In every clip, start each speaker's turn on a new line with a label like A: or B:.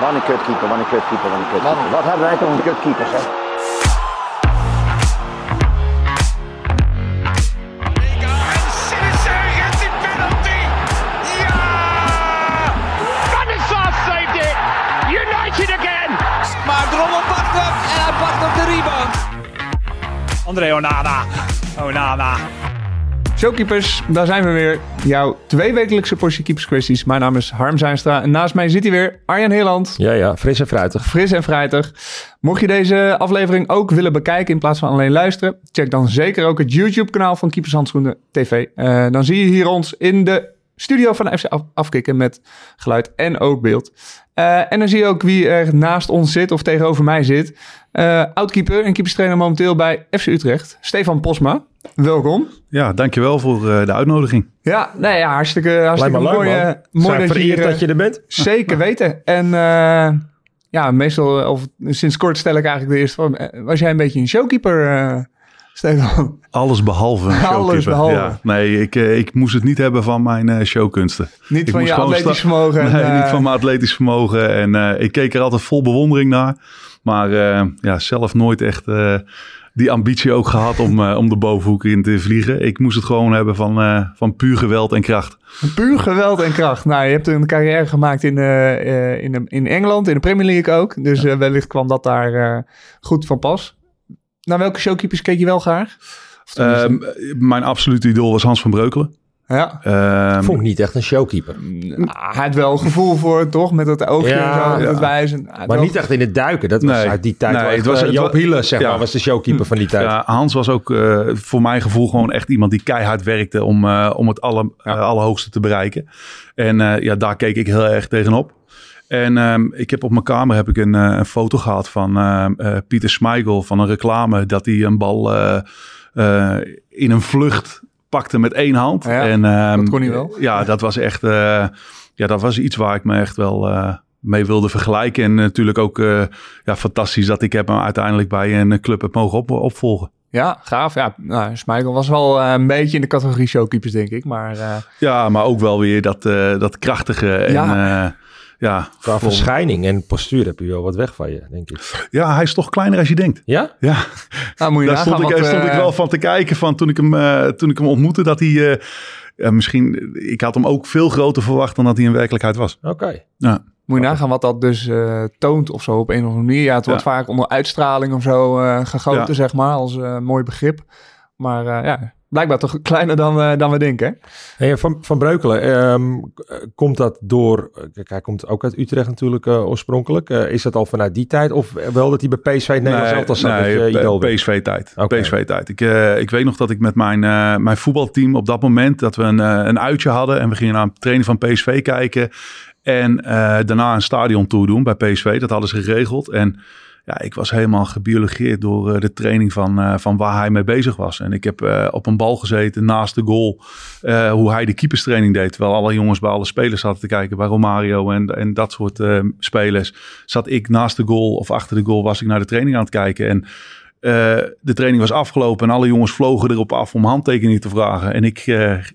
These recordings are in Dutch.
A: Wat een kutkeeper, wat een kutkeeper, wat een kutkeeper. Wat hebben wij toch een kutkeepers, hè?
B: En die penalty. Ja! Van de Sar saved it. United again.
C: Maar Drommel pakt hem en hij pakt op de rebound.
D: André Onana. Onana. Showkeepers, daar zijn we weer. Jouw tweewekelijkse portie keeperskwesties. Mijn naam is Harm Zijnstra en naast mij zit hij weer Arjan Heerland.
E: Ja, ja, fris en fruitig.
D: Fris en vrijdag. Mocht je deze aflevering ook willen bekijken in plaats van alleen luisteren, check dan zeker ook het YouTube-kanaal van Keepershandschoenen TV. Eh, dan zie je hier ons in de studio van FC af- afkicken met geluid en ook beeld. Eh, en dan zie je ook wie er naast ons zit of tegenover mij zit. Eh oudkeeper en keeperstrainer momenteel bij FC Utrecht, Stefan Posma. Welkom.
F: Ja, dankjewel voor eh, de uitnodiging.
D: Ja, nee, ja hartstikke, hartstikke
E: me leuk,
D: mooi, mooi dat je hier,
E: dat je er bent.
D: Zeker weten. En ja, meestal, of sinds kort stel ik eigenlijk de eerste van, was jij een beetje een showkeeper, Stefan?
F: Alles behalve
D: Alles behalve.
F: Ja, nee, ik, eh, ik moest het niet hebben van mijn eh, showkunsten.
D: Niet
F: Ik
D: van je atletisch vermogen. en,
F: Nee,
D: eh,
F: niet van mijn atletisch vermogen. En eh, ik keek er altijd vol bewondering naar. Maar eh, ja, zelf nooit echt eh, die ambitie ook gehad om, eh, om de bovenhoek in te vliegen. Ik moest het gewoon hebben van, eh, van puur geweld en kracht.
D: Puur geweld en kracht. Nou, je hebt een carrière gemaakt in, eh, eh, in, in Engeland, in de Premier League ook. Dus eh, wellicht kwam dat daar eh, goed van pas. Naar welke showkeepers keek je wel graag?
F: Ehm, mijn absolute idool was Hans van Breukelen.
D: ja.
F: Ehm,
E: Vond ik niet echt een showkeeper.
D: Ah, hij had wel gevoel voor, toch? Met dat oogje
E: Ja,
D: en zo,
F: ja.
D: het wijzen.
E: Maar
D: wel-
E: niet echt in het duiken. Dat was
F: Nee.
E: uit die tijd.
F: Nee, het was- het
E: Joop Hiele, zeg
F: Ja.
E: maar, was de showkeeper van die tijd.
F: Ja, Hans was ook eh, voor mijn gevoel gewoon echt iemand die keihard werkte om, eh, om het alle, allerhoogste te bereiken. En eh, ja, daar keek ik heel erg tegenop. En ehm, ik heb op mijn kamer heb ik een, eh, een foto gehad van ehm, eh, Pieter Schmeichel van een reclame dat hij een bal eh, in een vlucht pakte met één hand.
D: Ja,
F: en, ehm,
D: dat kon hij wel.
F: Ja, dat was echt ja, dat was iets waar ik me echt wel mee wilde vergelijken. En natuurlijk ook ja, fantastisch dat ik heb hem uiteindelijk bij een club heb mogen op, opvolgen.
D: Ja, gaaf. Ja, nou, Schmeichel was wel een beetje in de categorie showkeepers, denk ik. Maar
F: Ja, maar ook wel weer dat, dat krachtige. En,
D: Ja.
F: ja. Ja,
E: Qua
F: vol-
E: verschijning en postuur heb je wel wat weg van je, denk ik.
F: ja, hij is toch kleiner als je denkt.
E: Ja?
F: Ja,
D: nou, moet je
F: daar
D: nagaan
F: stond, ik,
D: wat,
F: stond ik
D: eh,
F: wel van te kijken van toen ik hem, eh, toen ik hem ontmoette. Dat hij eh, misschien, ik had hem ook veel groter verwacht dan dat hij in werkelijkheid was.
E: Oké.
F: Ja,
D: Moet je nagaan wat dat dus eh, toont of zo op een of andere manier. Ja, het wordt
F: Ja.
D: vaak onder uitstraling of zo eh, gegoten,
F: Ja.
D: zeg maar, als eh, mooi begrip. Maar eh, ja, blijkbaar toch kleiner dan, eh, dan we denken.
E: Hey, van, van Breukelen, ehm, k- komt dat door... eh, Kijk, hij komt ook uit Utrecht natuurlijk eh, oorspronkelijk. Eh, is dat al vanuit die tijd? Of wel dat hij bij PSV het Nederlands elftal zat? dat je idool bent?
F: PSV-tijd. PSV-tijd. Ik, eh, ik weet nog dat ik met mijn, eh, mijn voetbalteam op dat moment... dat we een, eh, een uitje hadden en we gingen naar een training van PSV kijken... en eh, daarna een stadiontour doen bij PSV. Dat hadden ze geregeld. En ja, ik was helemaal gebiologeerd door eh, de training van, eh, van waar hij mee bezig was. En ik heb eh, op een bal gezeten naast de goal... hoe hij de keeperstraining deed. Terwijl alle jongens bij alle spelers zaten te kijken... bij Romario en, en dat soort spelers. Zat ik naast de goal of achter de goal... was ik naar de training aan het kijken. En de training was afgelopen en alle jongens vlogen erop af om handtekeningen te vragen. En ik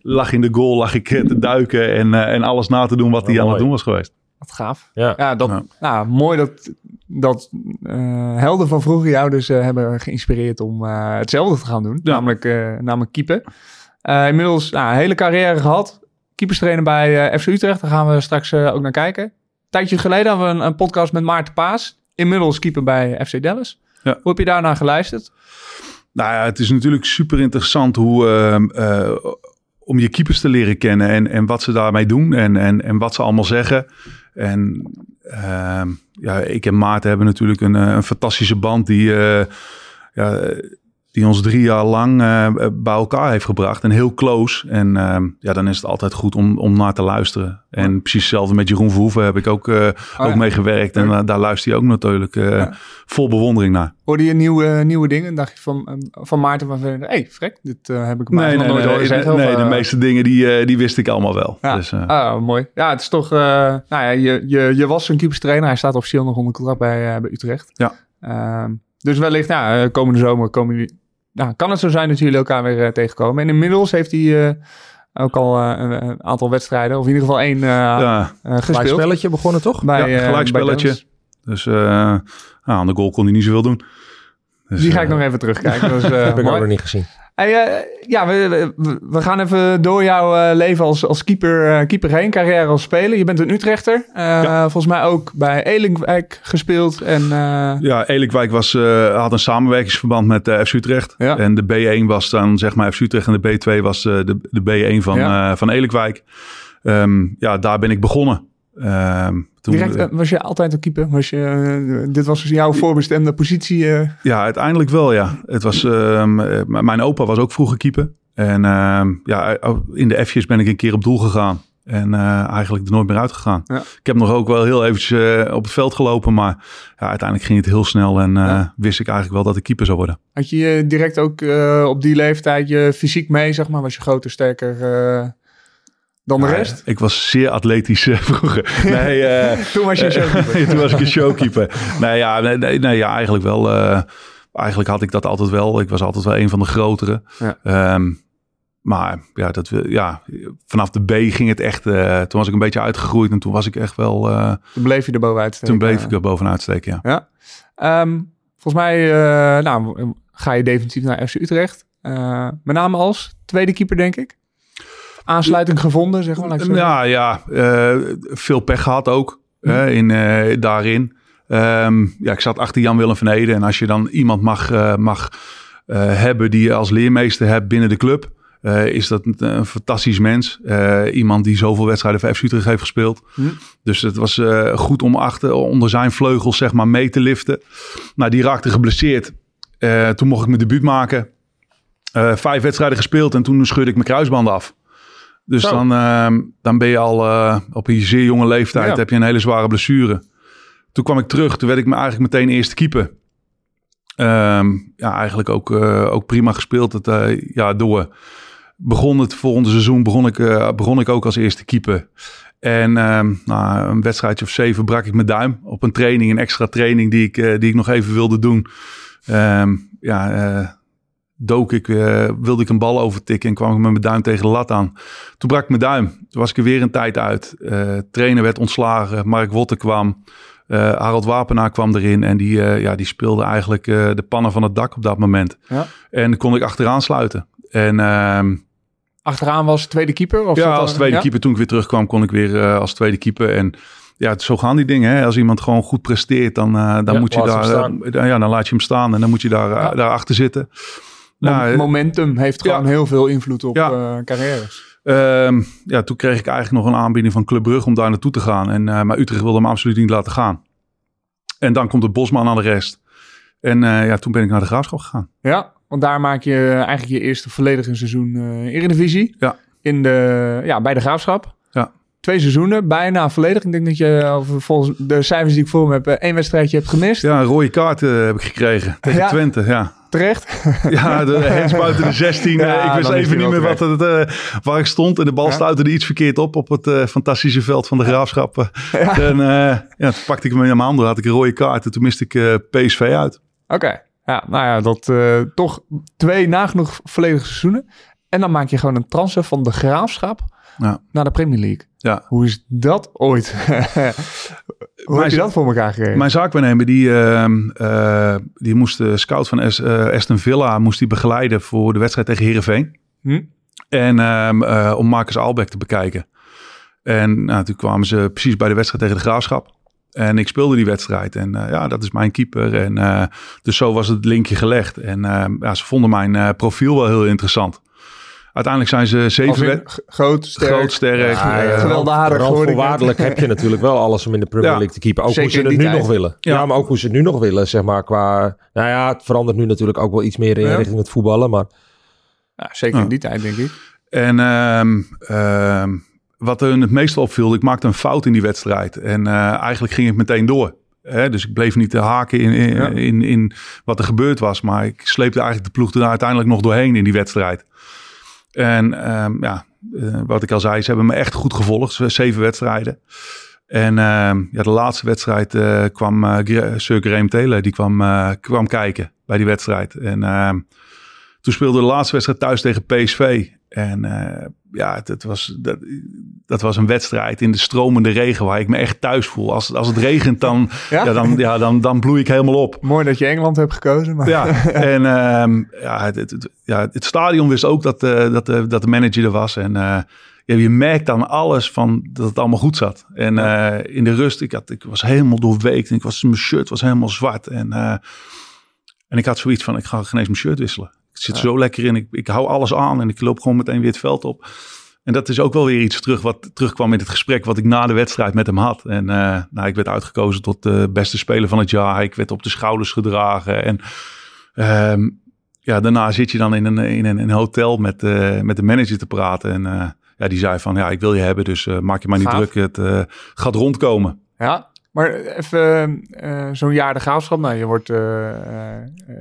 F: lag in de goal, lag ik te duiken en, en alles na te doen wat hij aan het doen was geweest.
D: Wat gaaf.
E: Ja.
D: Ja, dat,
F: Ja.
D: Nou, mooi dat, dat eh, helden van vroeger jou dus eh, hebben geïnspireerd om eh, hetzelfde te gaan doen.
F: Ja.
D: Namelijk, eh namelijk keeper. Eh, inmiddels nou, een hele carrière gehad. Keeperstrainer bij eh, FC Utrecht. Daar gaan we straks ook naar kijken. Een tijdje geleden hadden we een, een podcast met Maarten Paas. Inmiddels keeper bij FC Dallas.
F: Ja.
D: Hoe heb je daarna geluisterd?
F: Nou ja, het is natuurlijk super interessant hoe, ehm, eh, om je keepers te leren kennen en, en wat ze daarmee doen en, en, en wat ze allemaal zeggen. En ehm, ja, ik en Maarten hebben natuurlijk een, eh, een fantastische band die, eh, ja, die ons drie jaar lang eh, bij elkaar heeft gebracht en heel close. En ehm, ja, dan is het altijd goed om, om naar te luisteren. En precies hetzelfde met Jeroen Verhoeven heb ik ook, eh, ook
D: ja.
F: mee gewerkt. En eh, daar luister je ook natuurlijk eh,
D: Ja.
F: vol bewondering naar.
D: Hoorde je nieuwe, nieuwe dingen? Dacht je van, eh, van Maarten van Hé, hey, frek, dit eh, heb ik maar nog nooit
F: nee,
D: of,
F: nee, de
D: eh,
F: meeste dingen die, eh, die wist ik allemaal wel.
D: Ja,
F: Dus, eh,
D: ah, mooi. Ja, het is toch... eh, nou ja, je, je, je was een keeperstrainer. Hij staat officieel nog onder contract bij, eh, bij Utrecht.
F: Ja.
D: Ehm, dus wellicht, ja, eh, komende zomer komen jullie... Nou, kan het zo zijn dat jullie elkaar weer eh, tegenkomen. En inmiddels heeft hij eh, Ook al een, een, aantal wedstrijden, of in ieder geval één ja. gespeeld.
E: spelletje begonnen toch?
D: Bij,
F: ja, gelijkspelletje. Dus nou, aan de goal kon hij niet zoveel doen.
D: Dus, Die ga ik nog even terugkijken. Dat, is,
E: heb ik ook nog niet gezien.
D: Hey, ja, we, we, gaan even door jouw leven als, als keeper, keeper heen, carrière als speler. Je bent een Utrechter. Volgens mij ook bij Elinkwijk gespeeld. En.
F: Ja, Elinkwijk was, had een samenwerkingsverband met FC Utrecht. Ja. En de B1 was dan zeg maar FC Utrecht en de B2 was de, de B1 van, ja. van Elinkwijk. Um, ja, daar ben ik begonnen.
D: Um, toen, Direct, uh, was je altijd een keeper? Was je, uh, dit was dus jouw voorbestemde positie? Uh...
F: Ja, uiteindelijk wel, ja. Het was, ehm, mijn opa was ook vroeger keeper. En ehm, ja, in de F'jes ben ik een keer op doel gegaan. En eigenlijk er nooit meer uitgegaan. Ja. Ik heb nog ook wel heel eventjes op het veld gelopen. Maar ja, uiteindelijk ging het heel snel. En ja. wist ik eigenlijk wel dat ik keeper zou worden.
D: Had je direct ook op die leeftijd je fysiek mee, zeg maar? Was je groter, sterker dan de rest?
F: ik was zeer atletisch uh, vroeger. Nee, uh,
D: toen was je een showkeeper.
F: toen was ik een showkeeper. nee, ja, nee, nee, nee ja, eigenlijk wel. Uh, eigenlijk had ik dat altijd wel. Ik was altijd wel een van de grotere. Ja. Um, maar ja, dat, ja, vanaf de B ging het echt. Uh, toen was ik een beetje uitgegroeid en toen was ik echt wel. Uh,
D: toen bleef je er bovenuit steken.
F: Toen bleef ik er bovenuit steken,
D: ja. ja. Um, volgens mij uh, nou, ga je definitief naar FC Utrecht. met name als tweede keeper, denk ik aansluiting gevonden, zeg maar?
F: Ja, ja uh, veel pech gehad ook uh, in, uh, daarin. Um, ja, ik zat achter Jan-Willem van Ede. En als je dan iemand mag, mag hebben die je als leermeester hebt binnen de club... is dat een, een fantastisch mens. iemand die zoveel wedstrijden voor FC Utrecht heeft gespeeld. Hm. Dus het was goed om achter, onder zijn vleugels zeg maar, mee te liften. Nou, die raakte geblesseerd. toen mocht ik mijn debuut maken. vijf wedstrijden gespeeld en toen schudde ik mijn kruisband af. Dus dan, uh, dan ben je al uh, op een zeer jonge leeftijd, heb je een hele zware blessure. Toen kwam ik terug, toen werd ik me eigenlijk meteen eerste keeper. Um, ja, eigenlijk ook, uh, ook prima gespeeld het uh, jaar door. Begon het volgende seizoen, begon ik, begon ik ook als eerste keeper. En um, nou, een wedstrijdje of zeven brak ik mijn duim op een training, een extra training die ik, die ik nog even wilde doen. Um, ja, dook ik, uh, wilde ik een bal overtikken en kwam ik met mijn duim tegen de lat aan. Toen brak ik mijn duim. Toen was ik er weer een tijd uit. Uh, trainer werd ontslagen. Mark Wotte kwam. Uh, Harold Wapenaar kwam erin en die, ja, die speelde eigenlijk de pannen van het dak op dat moment. Ja. En kon ik achteraan sluiten. En, ehm,
D: achteraan was tweede keeper? Of
F: ja, als tweede keeper. Toen ik weer terugkwam, kon ik weer als tweede keeper. En ja, zo gaan die dingen. Hè? Als iemand gewoon goed presteert, dan, dan moet je daar, ja, dan laat je hem staan en dan moet je daar, ja. daar achter zitten.
D: Nou, momentum heeft gewoon heel veel invloed op ja. uh, carrières.
F: Ehm, ja, toen kreeg ik eigenlijk nog een aanbieding van Club Brugge om daar naartoe te gaan. En, uh, maar Utrecht wilde me absoluut niet laten gaan. En dan komt de Bosman aan de rest. En uh, ja, toen ben ik naar de Graafschap gegaan.
D: Ja, want daar maak je eigenlijk je eerste volledige seizoen Eredivisie. Ja. In de, ja, bij de Graafschap twee seizoenen, bijna volledig. Ik denk dat je volgens de cijfers die ik voor me heb, één wedstrijdje hebt gemist.
F: Ja, een rode kaart uh, heb ik gekregen tegen ja. Twente, ja.
D: Terecht.
F: Ja, de hens buiten de 16. Ja, ik wist even niet meer wat het, uh, waar ik stond. En de bal ja. stuitte er iets verkeerd op op het fantastische veld van de Graafschap. Ja. En ja, toen pakte ik hem in mijn handen, had ik een rode kaart en toen miste ik PSV uit.
D: Oké, ja, nou ja, dat toch twee nagenoeg volledige seizoenen. En dan maak je gewoon een transfer van de Graafschap naar de Premier League. Ja. Hoe is dat ooit? Hoe heb je dat voor elkaar gekregen?
F: Mijn zaakwaarnemer, die, uh, uh, die moest de scout van Est, uh, Aston Villa moest die begeleiden voor de wedstrijd tegen Heerenveen. Hm? En uh, om Marcus Albeck te bekijken. En nou, toen kwamen ze precies bij de wedstrijd tegen de Graafschap. En ik speelde die wedstrijd. En ja, dat is mijn keeper. En dus zo was het linkje gelegd. En ja, ze vonden mijn profiel wel heel interessant. Uiteindelijk zijn ze zeven...
D: Groot, sterk.
F: Groot, sterk. Ja,
D: uh, gewelddadig.
E: Voorwaardelijk heb je natuurlijk wel alles om in de Premier League te keepen. Ook Zeker hoe ze het nu tijd. nog willen. Ja. maar ook hoe ze het nu nog willen, zeg maar. Qua, nou ja, het verandert nu natuurlijk ook wel iets meer in richting het voetballen, maar...
D: Ja, zeker in die tijd, denk ik.
F: En um, um, wat er het meest opviel, ik maakte een fout in die wedstrijd. En uh, eigenlijk ging het meteen door. Hè? Dus ik bleef niet te haken in, in, ja. in, in, wat er gebeurd was. Maar ik sleepte eigenlijk de ploeg er uiteindelijk nog doorheen in die wedstrijd. En um, ja, uh, wat ik al zei, ze hebben me echt goed gevolgd. Zeven wedstrijden. En uh, ja, de laatste wedstrijd uh, kwam uh, Sir Graham Taylor, die kwam, kwam kijken bij die wedstrijd. En ehm, toen speelde de laatste wedstrijd thuis tegen PSV. En ja, het, was, dat, dat was een wedstrijd in de stromende regen waar ik me echt thuis voel. Als, als het regent, dan, ja? dan, ja, dan, dan bloei ik helemaal op.
D: Mooi dat je Engeland hebt gekozen. Maar...
F: Ja, en ehm, ja, het, het, ja, het stadion wist ook dat, uh, dat, uh, dat de manager er was. En ja, je merkt dan alles van dat het allemaal goed zat. En in de rust, ik, had, ik was helemaal doorweekt. En ik was, mijn shirt was helemaal zwart. En, en ik had zoiets van, ik ga geen eens mijn shirt wisselen. Ik zit zo lekker in. Ik, ik hou alles aan en ik loop gewoon meteen weer het veld op. En dat is ook wel weer iets terug wat terugkwam in het gesprek wat ik na de wedstrijd met hem had. En uh, nou, ik werd uitgekozen tot de beste speler van het jaar. Ik werd op de schouders gedragen. En uh, ja, daarna zit je dan in een, in een, een hotel met, uh, met de manager te praten. En uh, ja, die zei van, ja, ik wil je hebben, dus maak je maar niet druk. Het gaat rondkomen.
D: Ja, maar even uh, zo'n jaar de graafschap. Nou, je wordt uh, uh,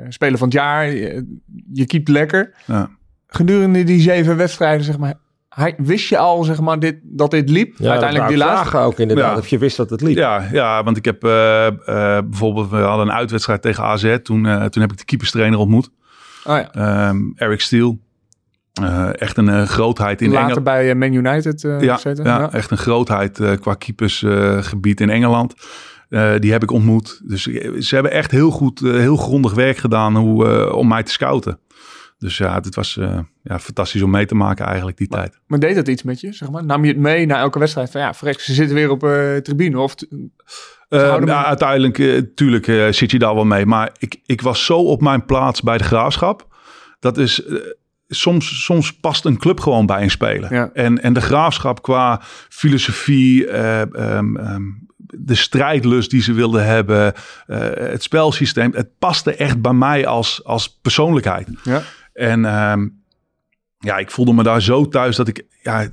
D: speler van het jaar. Je, je keept lekker. Ja. Gedurende die zeven wedstrijden, zeg maar. Hij, wist je al, zeg maar, dit, dat dit liep?
E: Ja, Uiteindelijk die laatste. ook inderdaad, ja. of je wist dat het liep.
F: Ja, ja want ik heb bijvoorbeeld, we hadden een uitwedstrijd tegen AZ. Toen, toen heb ik de keeperstrainer ontmoet. Oh ja. Um, Eric Steele. Uh, echt een uh, grootheid in
D: Engeland. Later bij uh, Man United
F: ja, gezeten. Ja, ja, echt een grootheid qua keepersgebied in Engeland. die heb ik ontmoet. Dus ze hebben echt heel goed, heel grondig werk gedaan hoe, om mij te scouten. Dus ja, het was ja, fantastisch om mee te maken eigenlijk die
D: maar,
F: tijd.
D: Maar deed dat iets met je, zeg maar? Nam je het mee naar elke wedstrijd? Van ja, verrek, ze zitten weer op uh, tribune of...
F: ja, uiteindelijk, tuurlijk zit je daar wel mee. Maar ik, ik was zo op mijn plaats bij de Graafschap. Dat is soms, soms past een club gewoon bij een speler. En, en de graafschap qua filosofie, uh, um, um, de strijdlust die ze wilden hebben, uh, het spelsysteem, het paste echt bij mij als, als persoonlijkheid. Ja. En um, ja, ik voelde me daar zo thuis dat ik, ja,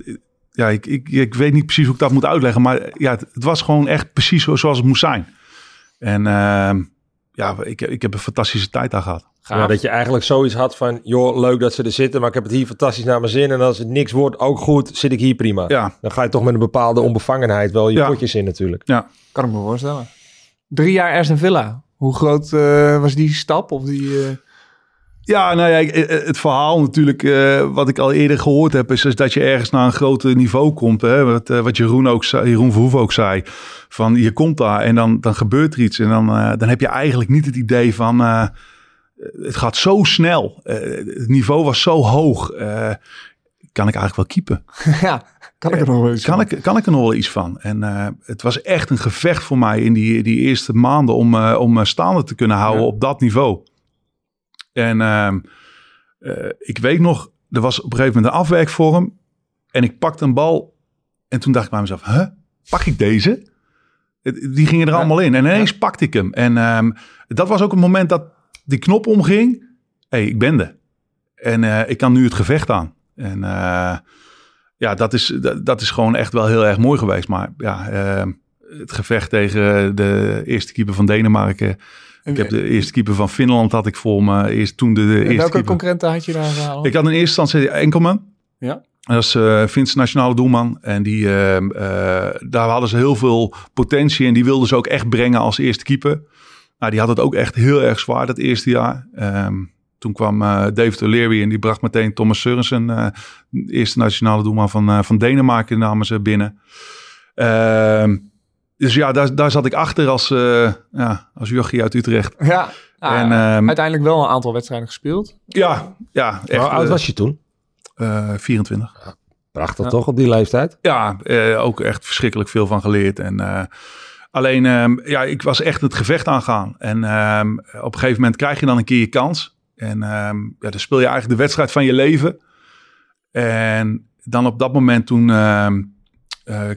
F: ja ik, ik, ik weet niet precies hoe ik dat moet uitleggen, maar ja, het, het was gewoon echt precies zoals het moest zijn. En ja, ik, ik heb een fantastische tijd daar gehad.
E: Ja, dat je eigenlijk zoiets had van, joh, leuk dat ze er zitten, maar ik heb het hier fantastisch naar mijn zin. En als het niks wordt, ook goed, zit ik hier prima. Ja. Dan ga je toch met een bepaalde onbevangenheid wel je ja. potjes in natuurlijk.
D: Ja, kan ik me voorstellen. Drie jaar Aston Villa. Hoe groot uh, was die stap? Of die, uh...
F: Ja, nou ja, het verhaal natuurlijk, uh, wat ik al eerder gehoord heb, is, is, dat je ergens naar een groter niveau komt. Hè? Wat, wat Jeroen, ook zei, Jeroen Verhoeven ook zei. Van je komt daar en dan, dan gebeurt er iets. En dan, dan heb je eigenlijk niet het idee van het gaat zo snel. Het niveau was zo hoog. Kan ik eigenlijk wel keepen?
D: ja, kan ik er nog wel iets
F: kan
D: van?
F: Ik, kan ik er nog wel iets van? En het was echt een gevecht voor mij in die, die eerste maanden om, om staande te kunnen houden ja. op dat niveau. En ehm, ik weet nog, er was op een gegeven moment een afwerkvorm. En ik pakte een bal. En toen dacht ik bij mezelf, huh? Pak ik deze? Die gingen er allemaal in. En ineens pakte ik hem. En um, dat was ook een moment dat die knop omging. hey, ik ben er. En uh, ik kan nu het gevecht aan. En uh, ja, dat is, dat, dat, is gewoon echt wel heel erg mooi geweest. Maar ja, uh, het gevecht tegen de eerste keeper van Denemarken. Ik heb de eerste keeper van Finland had ik voor me. Eerst toen de, de eerste
D: welke
F: keeper.
D: concurrenten had je daar gehaald?
F: Ik had in eerste instantie Enkelman.
D: Ja.
F: Dat is uh, Finse nationale doelman. En die, uh, uh, daar hadden ze heel veel potentie. En die wilden ze ook echt brengen als eerste keeper. Nou, die had het ook echt heel erg zwaar dat eerste jaar. Um, toen kwam uh, David O'Leary en die bracht meteen Thomas Sørensen, uh, eerste nationale doelman van, uh, van Denemarken, namen ze binnen. Uh, dus ja, daar, daar zat ik achter als, ja, als jochie uit Utrecht.
D: Ja, nou, en, um, uiteindelijk wel een aantal wedstrijden gespeeld.
F: Ja, ja.
E: Echt, Hoe oud was je toen?
F: 24. Ja,
E: prachtig toch op die leeftijd?
F: Ja, ook echt verschrikkelijk veel van geleerd. En Alleen, um, ja, ik was echt het gevecht aangaan. En um, op een gegeven moment krijg je dan een keer je kans. En ja, dan speel je eigenlijk de wedstrijd van je leven. En dan op dat moment toen uh,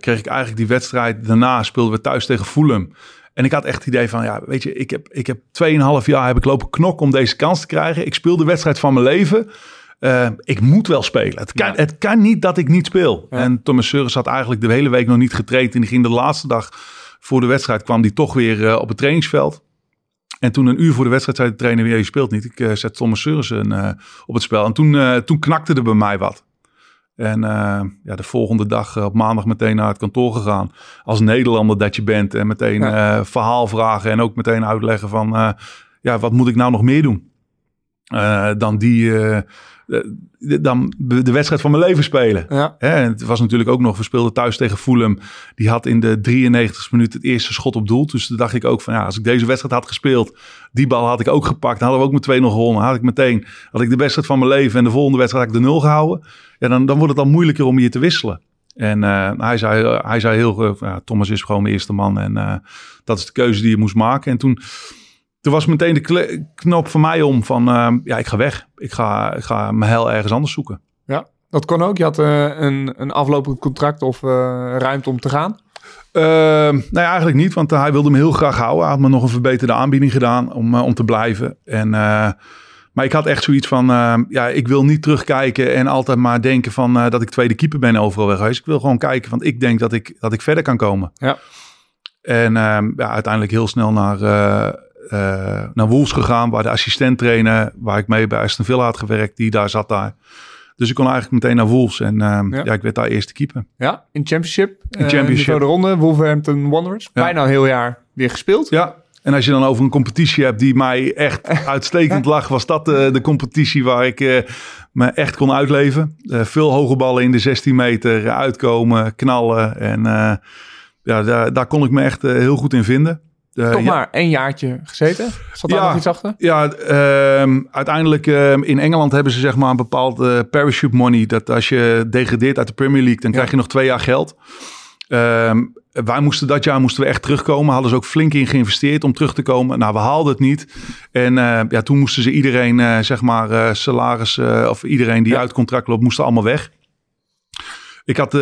F: kreeg ik eigenlijk die wedstrijd. Daarna speelden we thuis tegen Fulham. En ik had echt het idee van, ja, weet je, ik heb, ik heb 2,5 jaar heb ik lopen knokken om deze kans te krijgen. Ik speel de wedstrijd van mijn leven. Uh, ik moet wel spelen. Het kan, ja. het kan niet dat ik niet speel. Ja. En Thomas Seuris had eigenlijk de hele week nog niet getraind. En die ging de laatste dag voor de wedstrijd kwam die toch weer uh, op het trainingsveld. En toen een uur voor de wedstrijd zei de trainer weer, je speelt niet. Ik uh, zet Thomas uh, op het spel. En toen, toen knakte er bij mij wat. En ja, de volgende dag op maandag meteen naar het kantoor gegaan. Als Nederlander dat je bent. En meteen ja. verhaal vragen. En ook meteen uitleggen van, ja, wat moet ik nou nog meer doen? Dan die dan de wedstrijd van mijn leven spelen.
D: Ja.
F: Hè, en het was natuurlijk ook nog, we speelden thuis tegen Fulham. Die had in de 93 minuut het eerste schot op doel. Dus toen dacht ik ook van ja, als ik deze wedstrijd had gespeeld, die bal had ik ook gepakt. Dan hadden we ook met 2-0 gewonnen. Had ik meteen, had ik de wedstrijd van mijn leven en de volgende wedstrijd had ik de nul gehouden. Ja, dan, dan wordt het al moeilijker om hier te wisselen. En uh, hij, zei, hij zei heel, Thomas is gewoon de eerste man en dat is de keuze die je moest maken. En toen toen was meteen de knop voor mij om van, uh, ja, ik ga weg. Ik ga, ik ga mijn hel ergens anders zoeken.
D: Ja, dat kon ook. Je had uh, een, een aflopend contract of uh, ruimte om te gaan?
F: nou ja, eigenlijk niet, want hij wilde me heel graag houden. Hij had me nog een verbeterde aanbieding gedaan om, om te blijven. En, maar ik had echt zoiets van, ja, ik wil niet terugkijken en altijd maar denken van dat ik tweede keeper ben overal weg geweest. Ik wil gewoon kijken, want ik denk dat ik, dat ik verder kan komen.
D: Ja.
F: En ja, uiteindelijk heel snel naar naar Wolves gegaan, waar de assistent trainer, waar ik mee bij Aston Villa had gewerkt, die daar zat daar. Dus ik kon eigenlijk meteen naar Wolves en uh, ja. ja. ik werd daar eerste keeper.
D: Ja, in Championship.
F: In Championship.
D: Uh, de ronde, Wolverhampton Wanderers. Ja. Bijna een heel jaar weer gespeeld.
F: Ja, en als je dan over een competitie hebt die mij echt uitstekend lag, was dat de, de competitie waar ik uh, me echt kon uitleven. Uh, veel hoge ballen in de 16 meter, uitkomen, knallen. En uh, ja, daar, daar kon ik me echt heel goed in vinden.
D: Uh, Toch maar één jaartje gezeten? Zat daar
F: ja,
D: nog iets achter?
F: Ja, uh, uiteindelijk uh, in Engeland hebben ze zeg maar een bepaald uh, parachute money. Dat als je degradeert uit de Premier League, dan ja. krijg je nog twee jaar geld. Ehm, wij moesten dat jaar moesten we echt terugkomen. Hadden ze ook flink in geïnvesteerd om terug te komen. Nou, we haalden het niet. En ja, toen moesten ze iedereen, zeg maar, salaris of iedereen die uit contract loopt, moesten allemaal weg. Ik had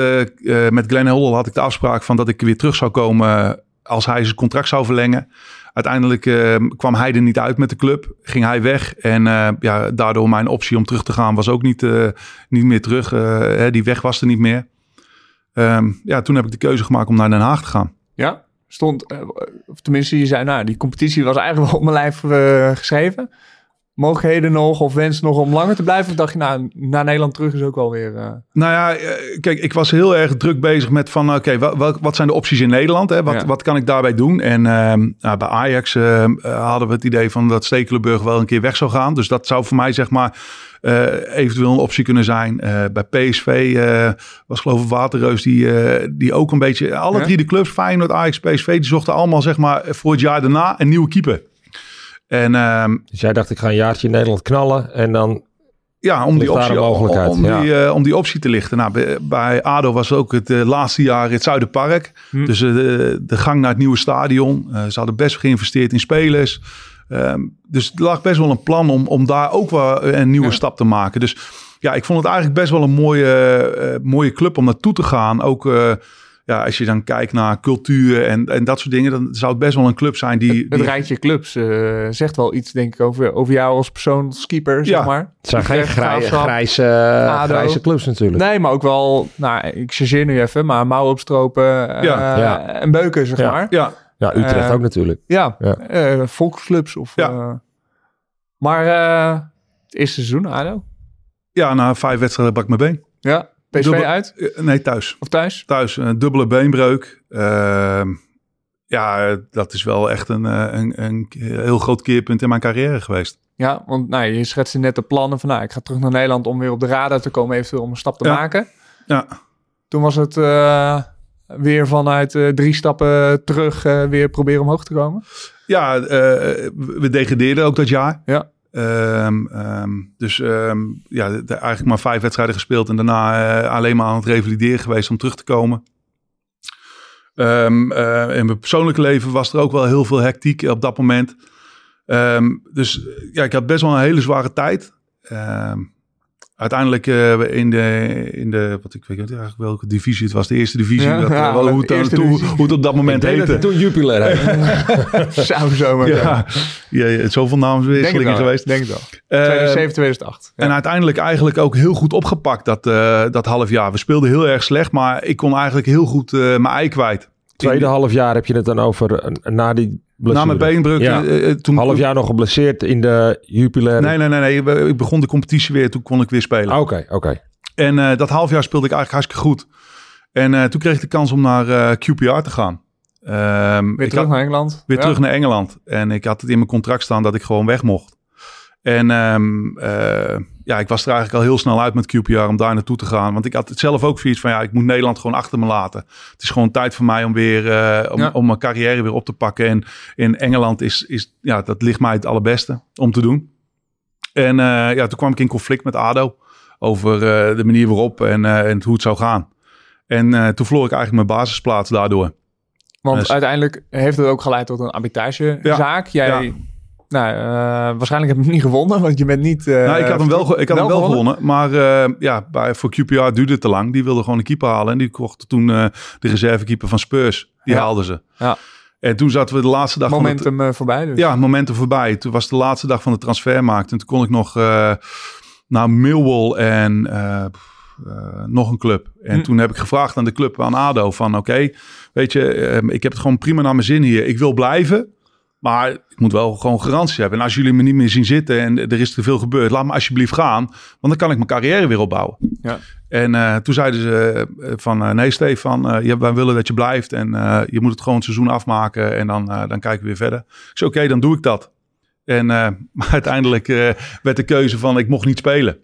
F: met Glenn Hoddle had ik de afspraak van dat ik weer terug zou komen als hij zijn contract zou verlengen. Uiteindelijk uh, kwam hij er niet uit met de club. Ging hij weg. En uh, ja, daardoor mijn optie om terug te gaan was ook niet, uh, niet meer terug. Hè, die weg was er niet meer. Um, ja, toen heb ik de keuze gemaakt om naar Den Haag te gaan.
D: Ja, stond, of tenminste, je zei, nou, die competitie was eigenlijk wel op mijn lijf geschreven mogelijkheden nog of wens nog om langer te blijven? Of dacht je, nou, naar Nederland terug is ook wel weer... Uh...
F: Nou ja, kijk, ik was heel erg druk bezig met van, oké, okay, wat, wat zijn de opties in Nederland? Hè? Wat, ja. wat kan ik daarbij doen? En uh, nou, bij Ajax uh, hadden we het idee van dat Stekelenburg wel een keer weg zou gaan. Dus dat zou voor mij, zeg maar, eventueel een optie kunnen zijn. bij PSV was geloof ik Waterreus die, die ook een beetje... Alle ja? drie de clubs, Feyenoord, Ajax, PSV, die zochten allemaal, zeg maar, voor het jaar daarna een nieuwe keeper. En, um,
E: dus jij dacht, ik ga een jaartje in Nederland knallen en dan...
F: Ja, om die, optie, mogelijkheid. Om, ja. die, uh, om die optie te lichten. Nou, bij, bij ADO was ook het uh, laatste jaar het Zuiderpark. Hm. Dus uh, de, de, gang naar het nieuwe stadion. ze hadden best geïnvesteerd in spelers. Um, dus er lag best wel een plan om, om daar ook wel een nieuwe ja. stap te maken. Dus ja, ik vond het eigenlijk best wel een mooie, mooie club om naartoe te gaan. Ook ja, als je dan kijkt naar cultuur en, en dat soort dingen, dan zou het best wel een club zijn die...
D: Het, het
F: die...
D: rijtje clubs uh, zegt wel iets, denk ik, over, over jou als persoon, als keeper, zeg
E: ja.
D: maar.
E: Het zijn geen grij, grijze, grijze clubs natuurlijk.
D: Nee, maar ook wel, nou, ik chargeer nu even, maar mouw opstropen uh,
F: ja.
D: ja. en beuken, zeg
E: ja.
D: maar.
F: Ja,
E: ja Utrecht uh, ook natuurlijk.
D: Ja, ja. volksclubs of...
F: Ja.
D: maar het eerste seizoen, ADO?
F: Ja, na vijf wedstrijden bak mijn been.
D: Ja, PSV
F: Dubbel,
D: uit?
F: Nee, thuis.
D: Of thuis?
F: Thuis, een dubbele beenbreuk. Uh, ja, dat is wel echt een, een, een, heel groot keerpunt in mijn carrière geweest.
D: Ja, want nou, je schetste net de plannen van... nou, ik ga terug naar Nederland om weer op de radar te komen... eventueel om een stap te
F: ja.
D: maken.
F: Ja.
D: Toen was het uh, weer vanuit uh, drie stappen terug... Weer proberen omhoog te komen?
F: Ja, we degradeerden ook dat jaar.
D: Ja.
F: Um, um, dus um, ja, eigenlijk maar vijf wedstrijden gespeeld en daarna uh, alleen maar aan het revalideren geweest om terug te komen. Uh, in mijn persoonlijke leven was er ook wel heel veel hectiek op dat moment. dus ja, ik had best wel een hele zware tijd. Uiteindelijk uh, in, de, in de, wat ik weet niet eigenlijk welke divisie het was, de eerste divisie.
D: Ja,
F: dat,
D: ja,
F: wel, hoe, het,
D: eerste
F: hoe,
D: divisie.
F: hoe het op dat moment heette.
E: toen Jupiler
D: Zou zo maar
F: ja, ja, zoveel naamswisselingen geweest.
D: Denk het wel. 2007, 2008.
F: Ja. En uiteindelijk eigenlijk ook heel goed opgepakt dat, uh, dat half jaar. We speelden heel erg slecht, maar ik kon eigenlijk heel goed uh, mijn ei kwijt.
E: Tweede half jaar heb je het dan over na die blessure.
F: Na mijn beenbreuk.
E: Ja.
F: Uh, toen,
E: half jaar nog geblesseerd in de Jupiler.
F: Nee, nee, nee, nee. Ik begon de competitie weer. Toen kon ik weer spelen.
E: Oké, okay, oké. Okay.
F: En uh, dat half jaar speelde ik eigenlijk hartstikke goed. En uh, toen kreeg ik de kans om naar uh, QPR te gaan. Um,
D: weer terug
F: had,
D: naar Engeland.
F: Weer
D: ja.
F: terug naar Engeland. En ik had het in mijn contract staan dat ik gewoon weg mocht. En ehm, eh, ja, ik was er eigenlijk al heel snel uit met QPR om daar naartoe te gaan. Want ik had het zelf ook zoiets van, ja, ik moet Nederland gewoon achter me laten. Het is gewoon tijd voor mij om weer, uh, om,
D: Ja.
F: om mijn carrière weer op te pakken. En in Engeland is, is, ja, dat ligt mij het allerbeste om te doen. En eh, ja, toen kwam ik in conflict met ADO over eh, de manier waarop en, eh, en hoe het zou gaan. En eh, toen verloor ik eigenlijk mijn basisplaats daardoor.
D: Want
F: Dus-
D: uiteindelijk heeft het ook geleid tot een arbitragezaak. Jij,
F: ja.
D: Nou, eh, waarschijnlijk heb je hem niet gewonnen, want je bent niet... eh,
F: nou, ik had hem wel, ik had hem wel
D: gewonnen.
F: gewonnen. Maar eh, ja, bij, voor QPR duurde het te lang. Die wilde gewoon een keeper halen. En die kochten toen de reservekeeper van Spurs. Die
D: Ja.
F: haalden ze.
D: Ja.
F: En toen zaten we de laatste dag van het,
D: Momentum eh, voorbij dus.
F: Ja, momenten voorbij. Toen was de laatste dag van de transfermarkt. En toen kon ik nog naar Millwall en nog een club. En
D: Hm.
F: toen heb ik gevraagd aan de club, aan ADO, van oké, weet je, eh, ik heb het gewoon prima naar mijn zin hier. Ik wil blijven, maar ik moet wel gewoon garantie hebben. En als jullie me niet meer zien zitten en er is te veel gebeurd, laat me alsjeblieft gaan. Want dan kan ik mijn carrière weer opbouwen.
D: Ja.
F: En eh, toen zeiden ze eh, van, eh, nee Stefan, wij willen dat je blijft. En je moet het gewoon het seizoen afmaken en dan, dan kijken we weer verder. Ik zei, oké, dan doe ik dat. En maar uiteindelijk werd de keuze van, ik mocht niet spelen.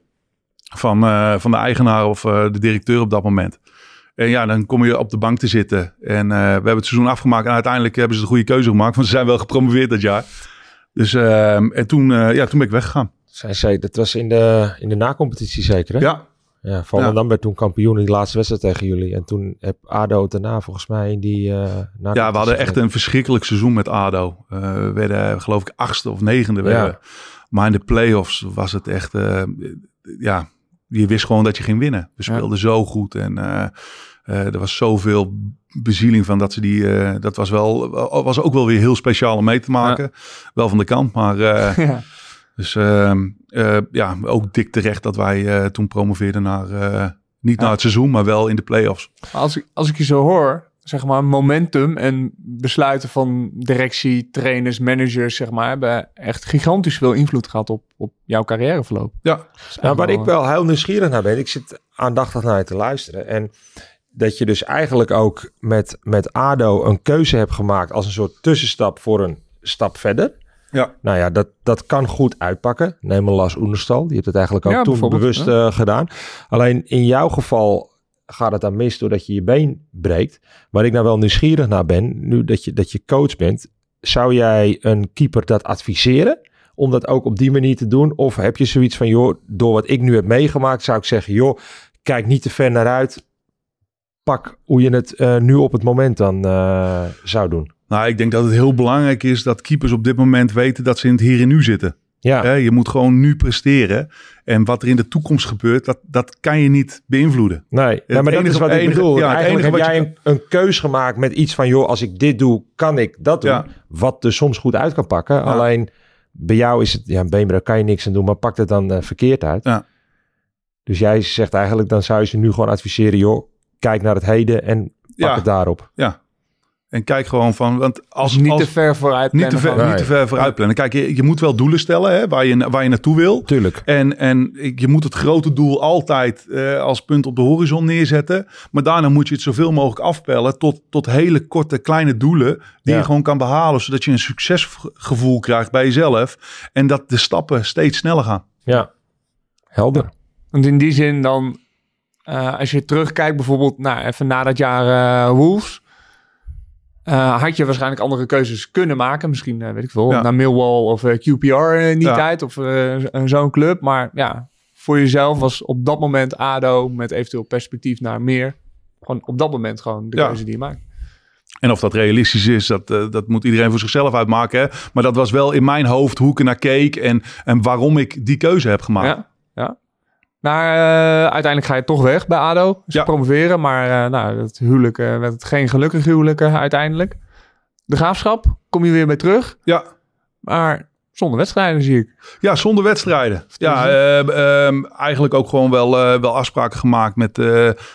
F: Van, van de eigenaar of de directeur op dat moment. En ja, dan kom je op de bank te zitten. En eh, we hebben het seizoen afgemaakt. En uiteindelijk hebben ze de goede keuze gemaakt. Want ze zijn wel gepromoveerd dat jaar. Dus ehm, en toen, eh, ja, toen ben ik weggegaan.
E: Zij zei, dat was in de, in de nacompetitie zeker, hè?
F: Ja,
E: Ja, Volendam
F: Ja.
E: werd toen kampioen in de laatste wedstrijd tegen jullie. En toen heb ADO daarna volgens mij in die eh
F: Ja, we hadden echt een verschrikkelijk seizoen met ADO. We werden geloof ik achtste of negende. werden
E: Ja.
F: we. Maar in de play-offs was het echt... ja, je wist gewoon dat je ging winnen. We
D: Ja.
F: speelden zo goed en eh, eh, er was zoveel bezieling van dat ze die... eh, dat was, wel, was ook wel weer heel speciaal om mee te maken. Wel van de kant, maar...
D: Ja.
F: dus ehm, eh, ja, ook dik terecht dat wij toen promoveerden naar... niet naar het seizoen, maar wel in de play-offs.
D: Als, ik, als ik je zo hoor, zeg maar, momentum en besluiten van directie, trainers, managers, zeg maar, hebben echt gigantisch veel invloed gehad op, op jouw carrièreverloop.
F: Ja,
E: Nou, waar ik wel heel nieuwsgierig naar ben, ik zit aandachtig naar je te luisteren. En dat je dus eigenlijk ook met, met ADO een keuze hebt gemaakt als een soort tussenstap voor een stap verder.
F: Ja.
E: Nou ja, dat, dat kan goed uitpakken. Neem maar Lars Oenerstal, die heeft het eigenlijk ook
D: Ja,
E: toen bewust eh, gedaan. Alleen in jouw geval gaat het dan mis doordat je je been breekt. Waar ik nou wel nieuwsgierig naar ben, nu dat je, dat je coach bent, zou jij een keeper dat adviseren? Om dat ook op die manier te doen? Of heb je zoiets van, joh, door wat ik nu heb meegemaakt, zou ik zeggen, joh, kijk niet te ver naar uit. Pak hoe je het eh, nu op het moment dan eh, zou doen.
F: Nou, ik denk dat het heel belangrijk is dat keepers op dit moment weten dat ze in het hier en nu zitten.
E: Ja,
F: je moet gewoon nu presteren. En wat er in de toekomst gebeurt, dat, dat kan je niet beïnvloeden.
E: nee, ja, maar dat
F: enige-
E: is wat ik
F: enige-
E: bedoel.
F: ja, het
E: Eigenlijk heb jij een, een keus gemaakt met iets van, joh, als ik dit doe, kan ik dat doen.
F: Ja.
E: Wat er soms goed uit kan pakken. Alleen bij jou is het, ja, een beenbreuk kan je niks aan doen, maar pakt het dan eh, verkeerd uit.
F: Ja.
E: Dus jij zegt eigenlijk, dan zou je ze nu gewoon adviseren, joh, kijk naar het heden en pak het daarop.
F: Ja. En kijk gewoon van, want als,
D: Als niet
F: als,
D: te ver vooruit
F: niet te
D: plannen
F: ver, niet te ver vooruit plannen. Kijk, je, je moet wel doelen stellen hè, waar, je, waar je naartoe wil.
E: Tuurlijk.
F: En, en je moet het grote doel altijd eh, als punt op de horizon neerzetten. Maar daarna moet je het zoveel mogelijk afpellen tot, tot hele korte, kleine doelen. Die
E: Ja.
F: je gewoon kan behalen. Zodat je een succesgevoel krijgt bij jezelf. En dat de stappen steeds sneller gaan.
E: Ja, helder.
D: Want in die zin dan, eh, als je terugkijkt bijvoorbeeld, nou, even na dat jaar eh, Wolves, eh, had je waarschijnlijk andere keuzes kunnen maken. Misschien, eh, weet ik veel,
F: Ja.
D: naar Millwall of eh, QPR in die
F: Ja.
D: tijd, of eh, zo'n club. Maar ja, voor jezelf was op dat moment ADO met eventueel perspectief naar meer. Gewoon op dat moment gewoon de
F: Ja.
D: keuze die je maakt.
F: En of dat realistisch is, dat, eh, dat moet iedereen voor zichzelf uitmaken. Hè? Maar dat was wel in mijn hoofd hoe ik er naar keek. En, en waarom ik die keuze heb gemaakt.
D: Ja. Maar eh, uiteindelijk ga je toch weg bij ADO. Ze
F: Ja.
D: promoveren, maar eh, nou, het huwelijk eh, werd het geen gelukkig huwelijk uiteindelijk. De graafschap, kom je weer bij terug.
F: Ja.
D: Maar zonder wedstrijden zie ik.
F: Ja, zonder wedstrijden. Ja, eh, ehm, eigenlijk ook gewoon wel, wel afspraken gemaakt met,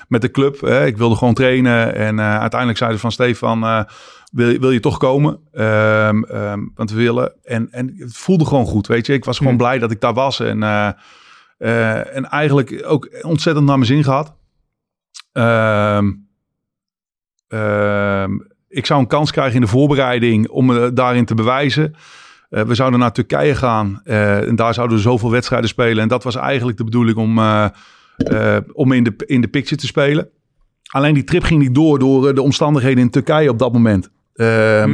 F: met de club. Hè. Ik wilde gewoon trainen. En uiteindelijk zeiden ze van Stefan, wil, wil je toch komen? Ehm, ehm, want we willen. En, en het voelde gewoon goed, weet je. Ik was gewoon
D: Hm.
F: blij dat ik daar was. En, eh, eh, en eigenlijk ook ontzettend naar mijn zin gehad. Ehm, ehm, ik zou een kans krijgen in de voorbereiding om me daarin te bewijzen. Eh, we zouden naar Turkije gaan eh, en daar zouden we zoveel wedstrijden spelen. En dat was eigenlijk de bedoeling om, eh, eh, om in, de, in de picture te spelen. Alleen die trip ging niet door door eh, de omstandigheden in Turkije op dat moment. Eh,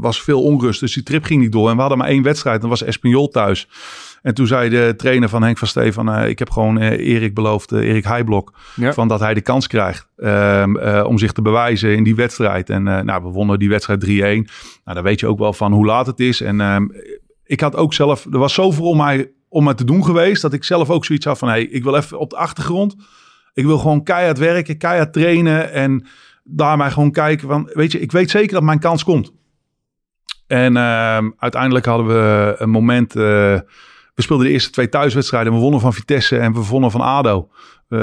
F: was veel onrust, dus die trip ging niet door. En we hadden maar één wedstrijd, dat was Espanyol thuis. En toen zei de trainer van Henk van Steven, eh, ik heb gewoon eh, Erik beloofd, eh, Erik Heijblok,
D: Ja.
F: van dat hij de kans krijgt ehm, eh, om zich te bewijzen in die wedstrijd. En nou, we wonnen die wedstrijd 3-1. Nou, dan weet je ook wel van hoe laat het is. En ehm, ik had ook zelf, er was zoveel om mij, om mij te doen geweest, dat ik zelf ook zoiets had van, hey, ik wil even op de achtergrond. Ik wil gewoon keihard werken, keihard trainen en daarmee gewoon kijken van, weet je, ik weet zeker dat mijn kans komt. En ehm, uiteindelijk hadden we een moment, we speelden de eerste twee thuiswedstrijden, we wonnen van Vitesse en we wonnen van ADO. Eh,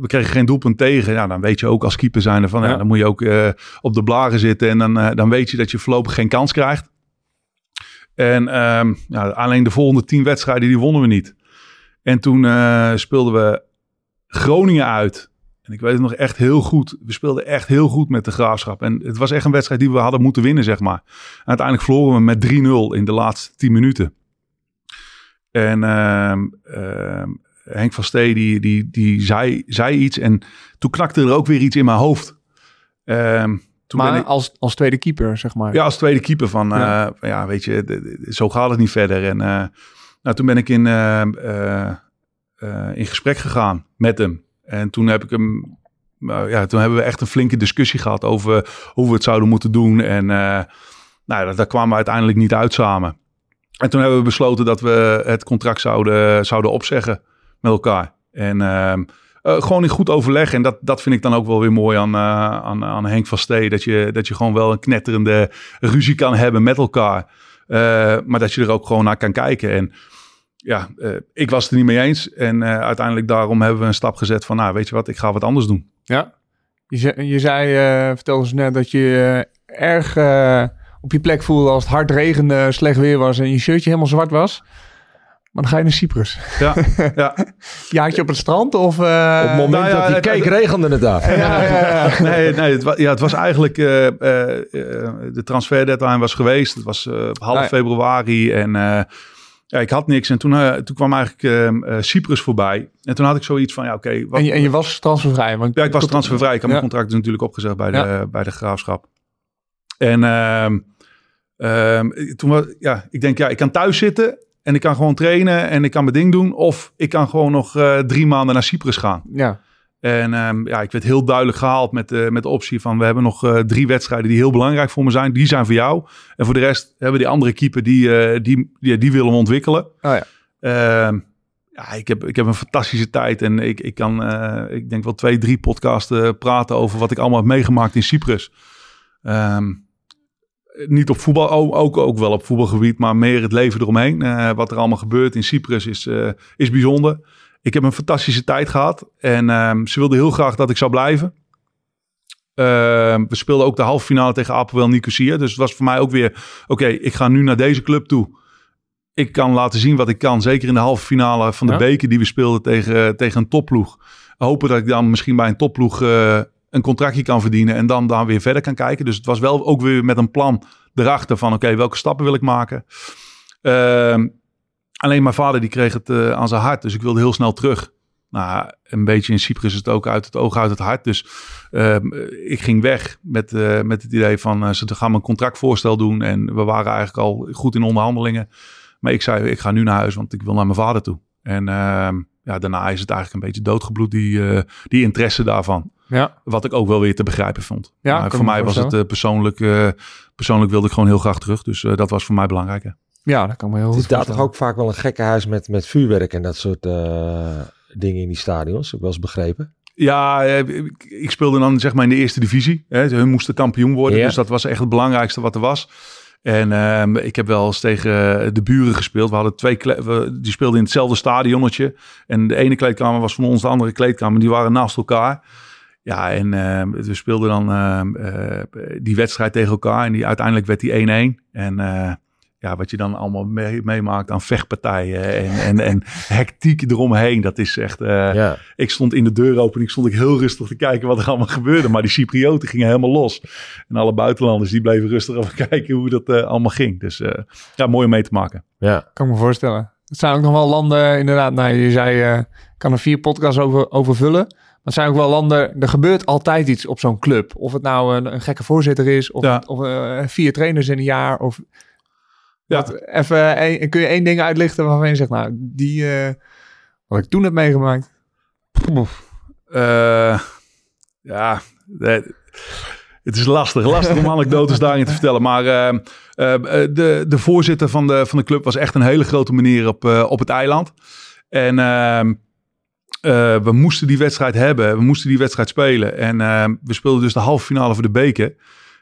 F: we kregen geen doelpunt tegen. Ja, dan weet je ook als keeper zijn van, ja.
D: Ja.
F: dan moet je ook eh, op de blaren zitten en dan, eh, dan weet je dat je voorlopig geen kans krijgt. En ehm, ja, alleen de volgende tien wedstrijden, die wonnen we niet. En toen speelden we Groningen uit. En ik weet het nog echt heel goed. We speelden echt heel goed met de Graafschap. En het was echt een wedstrijd die we hadden moeten winnen, zeg maar. En uiteindelijk verloren we met 3-0 in de laatste 10 minuten. En ehm, ehm, Henk van Stee, die, die, die zei, zei iets. En toen knakte er ook weer iets in mijn hoofd. Ehm, toen
D: maar
F: ben ik,
D: als, als tweede keeper, zeg maar.
F: ja, als tweede keeper van, eh,
D: Ja.
F: van, ja, weet je, zo gaat het niet verder. En eh, nou, toen ben ik in, eh, eh, eh, in gesprek gegaan met hem. En toen heb ik hem, nou ja, toen hebben we echt een flinke discussie gehad over hoe we het zouden moeten doen. En eh, nou, daar kwamen we uiteindelijk niet uit samen. En toen hebben we besloten dat we het contract zouden, zouden opzeggen met elkaar. En ehm, eh, gewoon in goed overleg. En dat, dat vind ik dan ook wel weer mooi aan, eh, aan, aan Henk van Stee. Dat je, dat je gewoon wel een knetterende ruzie kan hebben met elkaar. Eh, maar dat je er ook gewoon naar kan kijken. En ja, ik was het er niet mee eens. En uiteindelijk daarom hebben we een stap gezet van... nou, weet je wat, ik ga wat anders doen.
D: Ja. Je, zei, je zei, vertelde ze net dat je erg op je plek voelde als het hard regende, slecht weer was en je shirtje helemaal zwart was. Maar dan ga je naar Cyprus.
F: Ja, ja.
D: Jaartje op het strand of... eh,
E: Op het moment
F: nou ja,
E: dat hij
F: het-
E: keek,
F: het-
E: regende het daar.
D: Ja, ja, ja.
F: nee, nee het, was, ja, het was eigenlijk... eh, eh, eh, de transfer deadline was geweest. Het was eh, half
D: ja.
F: februari. En eh, ja, ik had niks. En toen, toen kwam eigenlijk Cyprus voorbij. En toen had ik zoiets van... Ja, oké. wat-
D: En, je, en je was transfervrij. Want
F: Ja, ik was transfervrij. Ik had mijn
D: Ja.
F: contract dus natuurlijk opgezegd bij de,
D: Ja.
F: bij de graafschap. En ehm, ehm, toen was, ja, ik denk, ja, ik kan thuis zitten en ik kan gewoon trainen en ik kan mijn ding doen. Of ik kan gewoon nog eh, drie maanden naar Cyprus gaan.
D: Ja,
F: En ehm, ja, ik werd heel duidelijk gehaald met, eh, met de optie van... we hebben nog eh, drie wedstrijden die heel belangrijk voor me zijn. Die zijn voor jou. En voor de rest hebben we die andere keeper die, die, die, die willen we ontwikkelen.
D: oh ja.
F: Ja, ik heb, ik heb een fantastische tijd en ik, ik kan, ik denk wel twee, drie podcasten praten over wat ik allemaal heb meegemaakt in Cyprus. Ehm, niet op voetbal, ook, ook, wel op voetbalgebied, maar meer het leven eromheen. Eh, wat er allemaal gebeurt in Cyprus is, eh, is bijzonder. Ik heb een fantastische tijd gehad en ehm, ze wilden heel graag dat ik zou blijven. Ehm, we speelden ook de halve finale tegen Apelwel Nicosia. Dus het was voor mij ook weer, oké, ik ga nu naar deze club toe ik kan laten zien wat ik kan. Zeker in de halve finale van de
D: Ja.
F: beker die we speelden tegen, tegen een topploeg. Hopen dat ik dan misschien bij een topploeg eh, een contractje kan verdienen. En dan, dan weer verder kan kijken. Dus het was wel ook weer met een plan erachter van oké, welke stappen wil ik maken. Ehm, alleen mijn vader die kreeg het eh, aan zijn hart. Dus ik wilde heel snel terug. Nou, een beetje in Cyprus is het ook uit het oog, uit het hart. Dus ehm, ik ging weg met, eh, met het idee van eh, ze gaan een contractvoorstel doen. En we waren eigenlijk al goed in onderhandelingen. Maar ik zei, ik ga nu naar huis, want ik wil naar mijn vader toe. En ehm, ja, daarna is het eigenlijk een beetje doodgebloed, die, die interesse daarvan.
D: Ja,
F: Wat ik ook wel weer te begrijpen vond.
D: Ja,
F: maar voor mij was het eh, persoonlijk, eh, persoonlijk wilde ik gewoon heel graag terug. Dus eh, dat was voor mij belangrijk. hè.
D: ja dat kan me heel
E: Het
D: goed
E: is daar toch ook vaak wel een gekke huis met, met vuurwerk en dat soort eh, dingen in die stadions. Heb ik wel eens begrepen.
F: Ja, ik, speelde dan zeg maar in de eerste divisie. Hè. Hun moesten kampioen worden,
E: Ja.
F: dus dat was echt het belangrijkste wat er was. En ehm, ik heb wel eens tegen de buren gespeeld. We hadden twee, we, die speelden in hetzelfde stadionnetje. En de ene kleedkamer was van ons, de andere kleedkamer. Die waren naast elkaar. Ja, en ehm, we speelden dan ehm, eh, die wedstrijd tegen elkaar. En die, uiteindelijk werd die 1-1. En eh, ja, wat je dan allemaal mee- meemaakt aan vechtpartijen en, en, en hectiek eromheen. Dat is echt... eh,
E: Ja.
F: Ik stond in de deuropening, stond ik heel rustig te kijken wat er allemaal gebeurde. Maar die Cyprioten gingen helemaal los. En alle buitenlanders die bleven rustig even kijken hoe dat allemaal ging. Dus eh, ja, mooi om mee te maken.
E: Ja.
D: Kan ik me voorstellen. Het zijn ook nog wel landen, inderdaad, nou, je zei, eh, ik kan er vier podcasts over, over vullen. Het zijn ook wel landen, er gebeurt altijd iets op zo'n club. Of het nou een, een gekke voorzitter is, of,
F: Ja.
D: of eh, vier trainers in een jaar. Of
F: Ja.
D: Wat- even, één- kun je één ding uitlichten waarvan je zegt, nou, die, eh, wat ik toen heb meegemaakt.
F: Eh, ja, eh, het is lastig. Lastig om anekdotes daarin te vertellen. Maar eh, eh, de, de voorzitter van de, van de club was echt een hele grote meneer op, eh, op het eiland. En eh, we moesten die wedstrijd hebben. We moesten die wedstrijd spelen. En ehm, we speelden dus de halve finale voor de beker.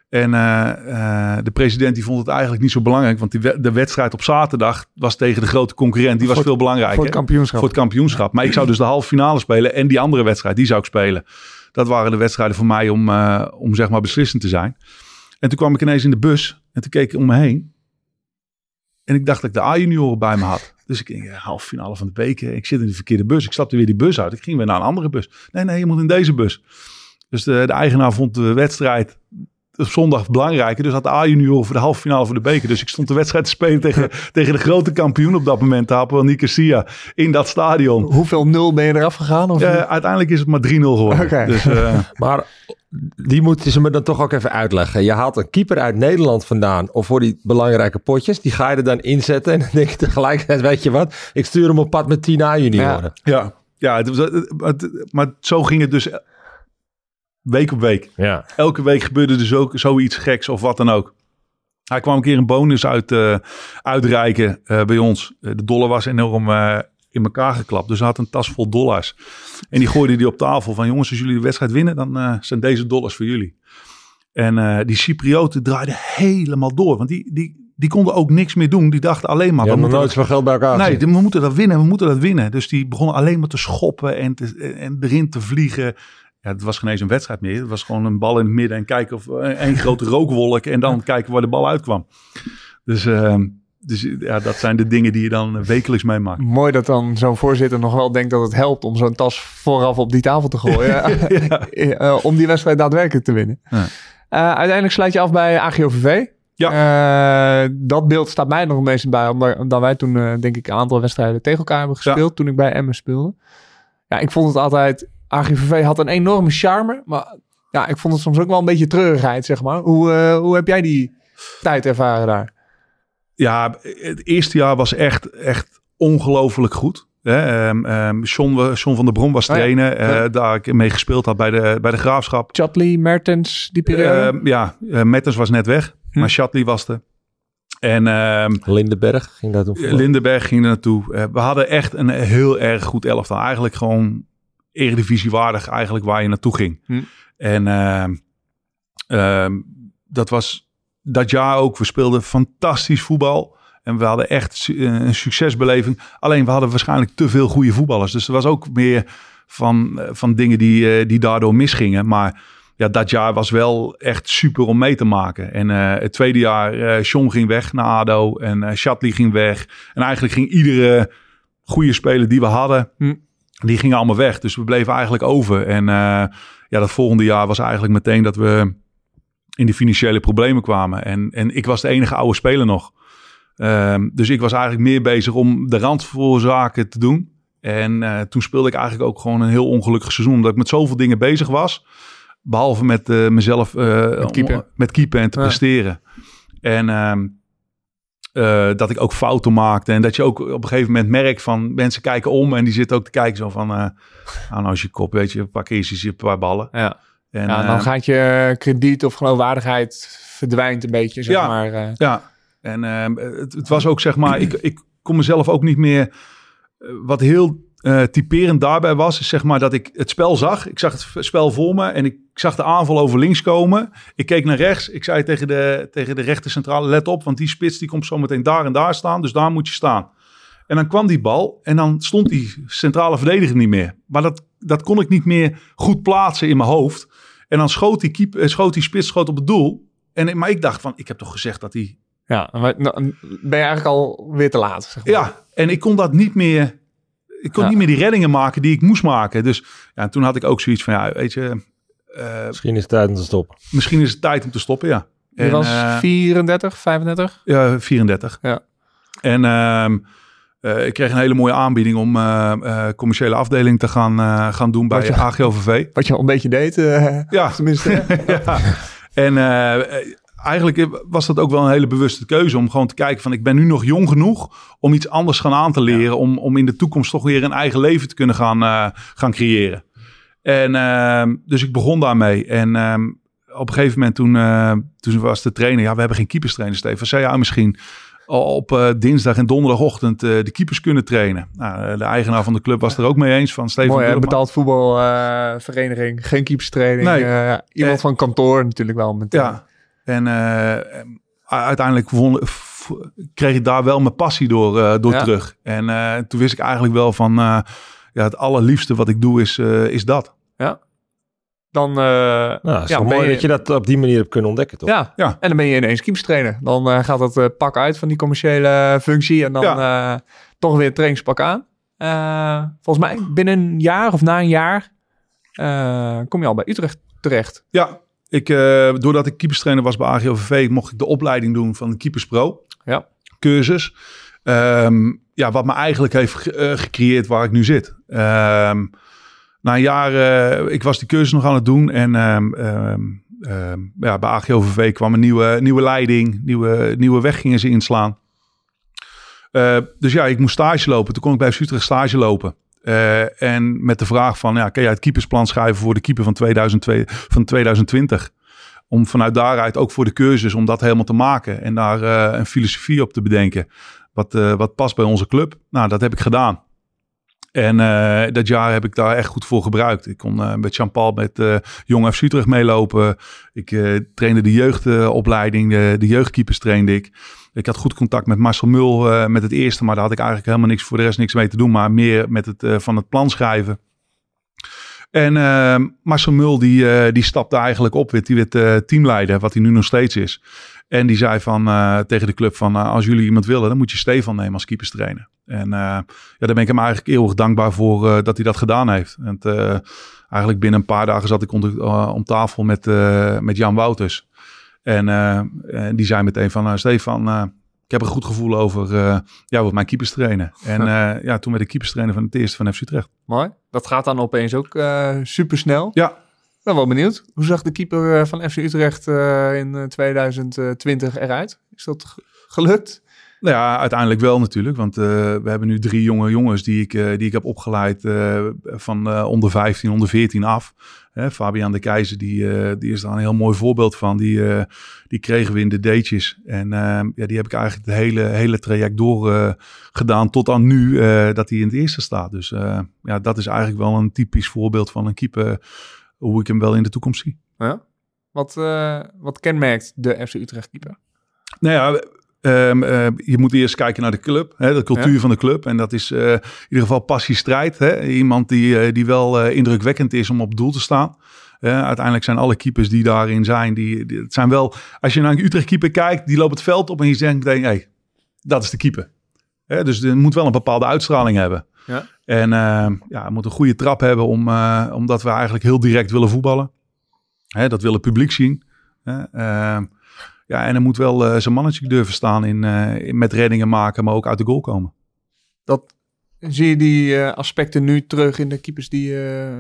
F: En eh, eh, de president die vond het eigenlijk niet zo belangrijk. Want die, de wedstrijd op zaterdag was tegen de grote concurrent. Die was veel belangrijker.
D: Voor het kampioenschap.
F: Voor het kampioenschap. Maar ik zou dus de halve finale spelen en die andere wedstrijd, die zou ik spelen. Dat waren de wedstrijden voor mij om, eh, om zeg maar beslissend te zijn. En toen kwam ik ineens in de bus en toen keek ik om me heen. En ik dacht dat ik de A-junioren bij me had. Dus ik denk, ja, halve finale van de beker. Ik zit in de verkeerde bus. Ik stapte weer die bus uit. Ik ging weer naar een andere bus. Nee, nee, je moet in deze bus. Dus de, de eigenaar vond de wedstrijd zondag belangrijker. Dus had de A-junioren voor de halve finale voor de beker. Dus ik stond de wedstrijd te spelen tegen, tegen de grote kampioen op dat moment. Hapoel Nicosia. In dat stadion.
D: Hoeveel nul ben je eraf gegaan? Of
F: Ja, uiteindelijk is het maar 3-0 geworden. Dus eh,
E: Maar die moeten ze me dan toch ook even uitleggen. Je haalt een keeper uit Nederland vandaan of voor die belangrijke potjes. Die ga je er dan inzetten en dan denk je tegelijkertijd, weet je wat? Ik stuur hem op pad met 10 A-junioren.
F: ja, ja het, was- het- het- maar zo ging het dus week op week.
E: Ja.
F: Elke week gebeurde er zo, zoiets geks of wat dan ook. Hij kwam een keer een bonus uit, eh, uitreiken eh, bij ons. Eh, de dollar was enorm in elkaar geklapt. Dus hij had een tas vol dollars. En die gooide die op tafel van jongens, als jullie de wedstrijd winnen, dan zijn deze dollars voor jullie. En die Cyprioten draaiden helemaal door. Want die, die, die konden ook niks meer doen. Die dachten alleen maar...
E: Je
F: we moeten
E: nooit zoveel geld bij elkaar
F: Nee, we moeten dat winnen, we moeten dat winnen. Dus die begonnen alleen maar te schoppen en, te, en erin te vliegen. Ja, het was geen eens een wedstrijd meer. Het was gewoon een bal in het midden en kijken of eh, één grote rookwolk en dan kijken waar de bal uitkwam. Dus, ehm, dus ja, dat zijn de dingen die je dan wekelijks meemaakt.
D: Mooi dat dan zo'n voorzitter nog wel denkt dat het helpt om zo'n tas vooraf op die tafel te gooien. Eh, om die wedstrijd daadwerkelijk te winnen.
F: Ja.
D: Eh, uiteindelijk sluit je af bij AGOVV. Ja. dat beeld staat mij nog het meest bij, omdat, omdat wij toen eh, denk ik een aantal wedstrijden tegen elkaar hebben gespeeld toen ik bij Emmen speelde. Ja, ik vond het altijd, AGVV had een enorme charme, maar ja, ik vond het soms ook wel een beetje treurigheid, zeg maar. Hoe, eh, hoe heb jij die tijd ervaren daar?
F: Ja, het eerste jaar was echt, echt ongelooflijk goed. Hè, ehm, ehm, John, van der Brom was
D: Oh ja.
F: trainer, eh,
D: Ja.
F: daar ik mee gespeeld had bij de, bij de Graafschap.
D: Chatley, Mertens, die periode?
F: Ehm, ja, uh, Metters was net weg,
D: Hm.
F: maar Shatley was er. En ehm,
E: Lindenberg ging daar toen voor.
F: Lindenberg ging er naartoe. Eh, we hadden echt een heel erg goed elftal. Eigenlijk gewoon eredivisiewaardig eigenlijk waar je naartoe ging.
D: Hm.
F: En ehm, ehm, dat was dat jaar ook. We speelden fantastisch voetbal. En we hadden echt eh, een succesbeleving. Alleen we hadden waarschijnlijk te veel goede voetballers. Dus er was ook meer van, eh, van dingen die, eh, die daardoor misgingen. Maar ja, dat jaar was wel echt super om mee te maken. En het tweede jaar, Sean ging weg naar ADO en Shatley ging weg. En eigenlijk ging iedere goede speler die we hadden,
D: Hm.
F: Die gingen allemaal weg. Dus we bleven eigenlijk over. En eh, ja, dat volgende jaar was eigenlijk meteen dat we in de financiële problemen kwamen. En, en ik was de enige oude speler nog. Ehm, dus ik was eigenlijk meer bezig om de randvoorzaken te doen. En eh, toen speelde ik eigenlijk ook gewoon een heel ongelukkig seizoen. Omdat ik met zoveel dingen bezig was. Behalve met eh, mezelf eh,
D: Met keeper.
F: met keeper en te
D: Ja.
F: presteren. En ehm, eh, dat ik ook fouten maakte. En dat je ook op een gegeven moment merkt van mensen kijken om. En die zitten ook te kijken zo van... eh nou, nou is je kop, weet je, een paar keertjes, een paar ballen.
D: ja.
F: En,
D: ja, dan
F: eh,
D: gaat je krediet of geloofwaardigheid verdwijnt een beetje, zeg
F: Ja.
D: maar.
F: Ja, en het, het was ook zeg maar, ik, ik kon mezelf ook niet meer. wat heel eh, typerend daarbij was, is zeg maar dat ik het spel zag. Ik zag het spel voor me en ik zag de aanval over links komen. Ik keek naar rechts. Ik zei tegen de, tegen de rechter centrale, let op, want die spits die komt zo meteen daar en daar staan. Dus daar moet je staan. En dan kwam die bal en dan stond die centrale verdediger niet meer. Maar dat, dat kon ik niet meer goed plaatsen in mijn hoofd. En dan schoot die, keep, eh, schoot die spits schoot op het doel. En, maar ik dacht van, ik heb toch gezegd dat hij
D: Ja, maar, nou, ben je eigenlijk al weer te laat. Zeg maar.
F: Ja, en ik kon dat niet meer. Ik kon
D: Ja.
F: niet meer die reddingen maken die ik moest maken. Dus ja, toen had ik ook zoiets van, ja, weet je, eh,
E: Misschien is het tijd om te stoppen.
F: misschien is het tijd om te stoppen, ja.
D: Je
F: En,
D: was
F: eh,
D: 34, 35?
F: Ja, 34.
D: Ja.
F: En ehm, eh, ik kreeg een hele mooie aanbieding om eh, eh, commerciële afdeling te gaan, eh, gaan doen bij
D: je-
F: AGOVV.
D: Wat je al een beetje deed, eh,
F: Ja,
D: tenminste.
F: ja. En eh, eh, eigenlijk was dat ook wel een hele bewuste keuze om gewoon te kijken van ik ben nu nog jong genoeg om iets anders gaan aan te leren. Om, om in de toekomst toch weer een eigen leven te kunnen gaan, eh, gaan creëren. En ehm, dus ik begon daarmee. En ehm, op een gegeven moment toen, eh, toen was de trainer, ja we hebben geen keeperstrainer Stefan. Zou jij misschien op eh, dinsdag en donderdagochtend de keepers kunnen trainen? Nou, de eigenaar van de club was er ook mee eens van.
D: Mooi, hè?
F: Bulleman.
D: betaald voetbalvereniging, geen keeperstraining.
F: Nee.
D: iemand van kantoor natuurlijk wel. Met,
F: Ja, en eh, uiteindelijk won, f- kreeg ik daar wel mijn passie door, eh, door
D: Ja.
F: terug. En eh, toen wist ik eigenlijk wel van, eh, ja, het allerliefste wat ik doe is, eh, is dat.
D: Dan, eh,
E: Nou,
D: Ja,
E: mooi
D: je-
E: dat je dat op die manier hebt kunnen ontdekken, toch?
D: ja.
F: Ja.
D: en dan ben je ineens keeperstrainer. Dan eh, gaat dat eh, pak uit van die commerciële functie en dan eh, toch weer het trainingspak aan. Eh, volgens mij binnen een jaar of na een jaar eh, kom je al bij Utrecht terecht.
F: Ja, ik, eh, doordat ik keeperstrainer was bij AGOVV, mocht ik de opleiding doen van de Keepers Pro.
D: Ja.
F: Cursus. Ehm, ja, wat me eigenlijk heeft ge- eh, gecreëerd waar ik nu zit. Ehm, na een jaar, eh, ik was die cursus nog aan het doen. En ehm, ja, bij AGOVV kwam een nieuwe, nieuwe leiding. Nieuwe, nieuwe weg gingen ze inslaan. Dus ja, ik moest stage lopen. Toen kon ik bij Utrecht stage lopen. Eh, en met de vraag van, ja, kan jij het keepersplan schrijven voor de keeper van, 2002, van 2020? Om vanuit daaruit ook voor de cursus, om dat helemaal te maken. En daar eh, een filosofie op te bedenken. Wat, eh, wat past bij onze club. Nou, dat heb ik gedaan. En dat jaar heb ik daar echt goed voor gebruikt. Ik kon met Jean-Paul met eh Jong FC Utrecht meelopen. Ik trainde de jeugdopleiding, de, de jeugdkeepers trainde ik. Ik had goed contact met Marcel Mul eh, met het eerste, maar daar had ik eigenlijk helemaal niks voor de rest niks mee te doen. Maar meer met het eh, van het plan schrijven. En eh, Marcel Mul die, die stapte eigenlijk op, werd, die werd teamleider, wat hij nu nog steeds is. En die zei van, tegen de club van, als jullie iemand willen, dan moet je Stefan nemen als keeperstrainer. En ja, daar ben ik hem eigenlijk eeuwig dankbaar voor dat hij dat gedaan heeft. En eigenlijk binnen een paar dagen zat ik onder, om tafel met, met Jan Wouters. En eh, en die zei meteen van, eh, Stefan, eh, ik heb een goed gevoel over, eh jij wordt mijn keeperstrainer. En eh, ja, toen werd ik keeperstrainer van het eerste van FC Utrecht.
D: Mooi. Dat gaat dan opeens ook super snel.
F: Ja,
D: ben wel benieuwd. Hoe zag de keeper eh, van FC Utrecht eh, in eh, 2020 eruit? Is dat gelukt?
F: Nou ja, uiteindelijk wel natuurlijk. Want eh, we hebben nu drie jonge jongens die ik, eh, die ik heb opgeleid eh, van onder 15, onder 14 af. Hè, Fabian de Keizer, die, die is daar een heel mooi voorbeeld van. Die, die kregen we in de datejes. En eh, ja, die heb ik eigenlijk het hele, hele traject door gedaan tot aan nu dat hij in het eerste staat. Dus ja, dat is eigenlijk wel een typisch voorbeeld van een keeper. Hoe ik hem wel in de toekomst zie.
D: Ja. Wat, wat kenmerkt de FC Utrecht keeper?
F: Nou ja, ehm, eh, je moet eerst kijken naar de club, hè, de cultuur
D: Ja.
F: van de club. En dat is eh, in ieder geval passie strijd. Hè. Iemand die, eh, die wel indrukwekkend is om op doel te staan. Uiteindelijk zijn alle keepers die daarin zijn, die, die- het zijn wel, als je naar een Utrecht keeper kijkt, die loopt het veld op en je denkt, meteen, hey, dat is de keeper. Hè, dus er moet wel een bepaalde uitstraling hebben.
D: Ja.
F: En eh, ja, moet een goede trap hebben, om, omdat we eigenlijk heel direct willen voetballen. Hè, dat wil het publiek zien. Hè. Ja, en er moet wel eh, zijn mannetje durven staan in, eh, in- met reddingen maken, maar ook uit de goal komen.
D: Dat, zie je die eh, aspecten nu terug in de keepers die,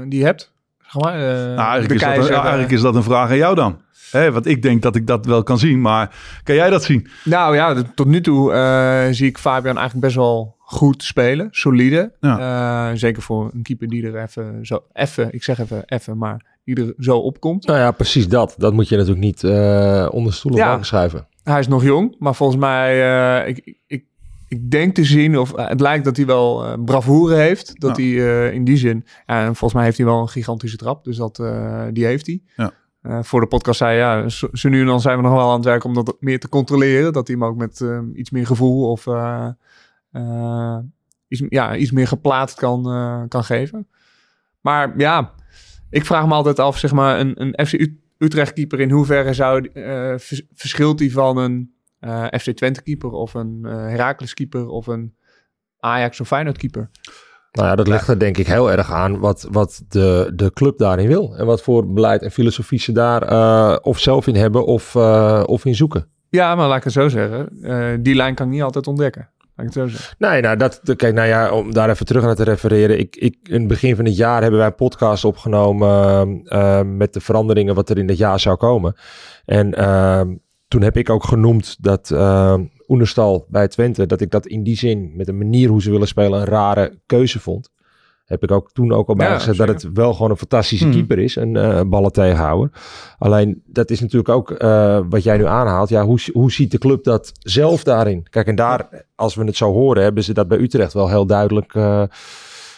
D: die je hebt? Zeg maar,
F: Nou, eigenlijk, is dat, eigenlijk is dat een vraag aan jou dan. Hè, want ik denk dat ik dat wel kan zien, maar kan jij dat zien?
D: Nou ja, tot nu toe eh, zie ik Fabian eigenlijk best wel goed spelen. Solide. Eh, zeker voor een keeper die er even zo... Even, ik zeg even even, maar die er zo opkomt.
E: Nou ja, precies dat. Dat moet je natuurlijk niet eh onder stoel of
D: Ja.
E: schuiven.
D: Hij is nog jong, maar volgens mij... eh, ik, ik, ik denk te zien, of het lijkt dat hij wel eh bravoure heeft. Dat
F: Ja.
D: hij eh, in die zin... ja, en volgens mij heeft hij wel een gigantische trap. Dus dat, eh, die heeft hij.
F: Ja.
D: Eh, voor de podcast zei ja, zo, nu en dan zijn we nog wel aan het werk om dat meer te controleren. Dat hij hem ook met eh, iets meer gevoel of eh, eh, iets, ja, iets meer geplaatst kan, kan geven. Maar ja, ik vraag me altijd af, zeg maar, een, een FC Ut- Utrecht keeper in hoeverre zou, vers- verschilt die van een FC Twente keeper of een Heracles keeper of een Ajax of Feyenoord keeper.
E: Nou ja, dat ligt er denk ik heel erg aan wat, wat de, de club daarin wil. En wat voor beleid en filosofie ze daar eh, of zelf in hebben of, eh, of in zoeken.
D: Ja, maar laat ik het zo zeggen. eh, die lijn kan ik niet altijd ontdekken. Laat ik het zo zeggen.
E: Nee, nou, dat, kijk, nou ja, om daar even terug naar te refereren. Ik, ik, in het begin van het jaar hebben wij een podcast opgenomen met de veranderingen wat er in het jaar zou komen. En toen heb ik ook genoemd dat Oenerstal bij Twente, dat ik dat in die zin, met de manier hoe ze willen spelen, een rare keuze vond. Heb ik ook toen ook al bij
D: Ja,
E: gezet dat het wel gewoon een fantastische
F: Hmm.
E: keeper is, een eh ballen tegenhouder. Alleen dat is natuurlijk ook eh, wat jij nu aanhaalt. Ja, hoe, hoe ziet de club dat zelf daarin? Kijk, en daar, als we het zo horen, hebben ze dat bij Utrecht wel heel duidelijk eh,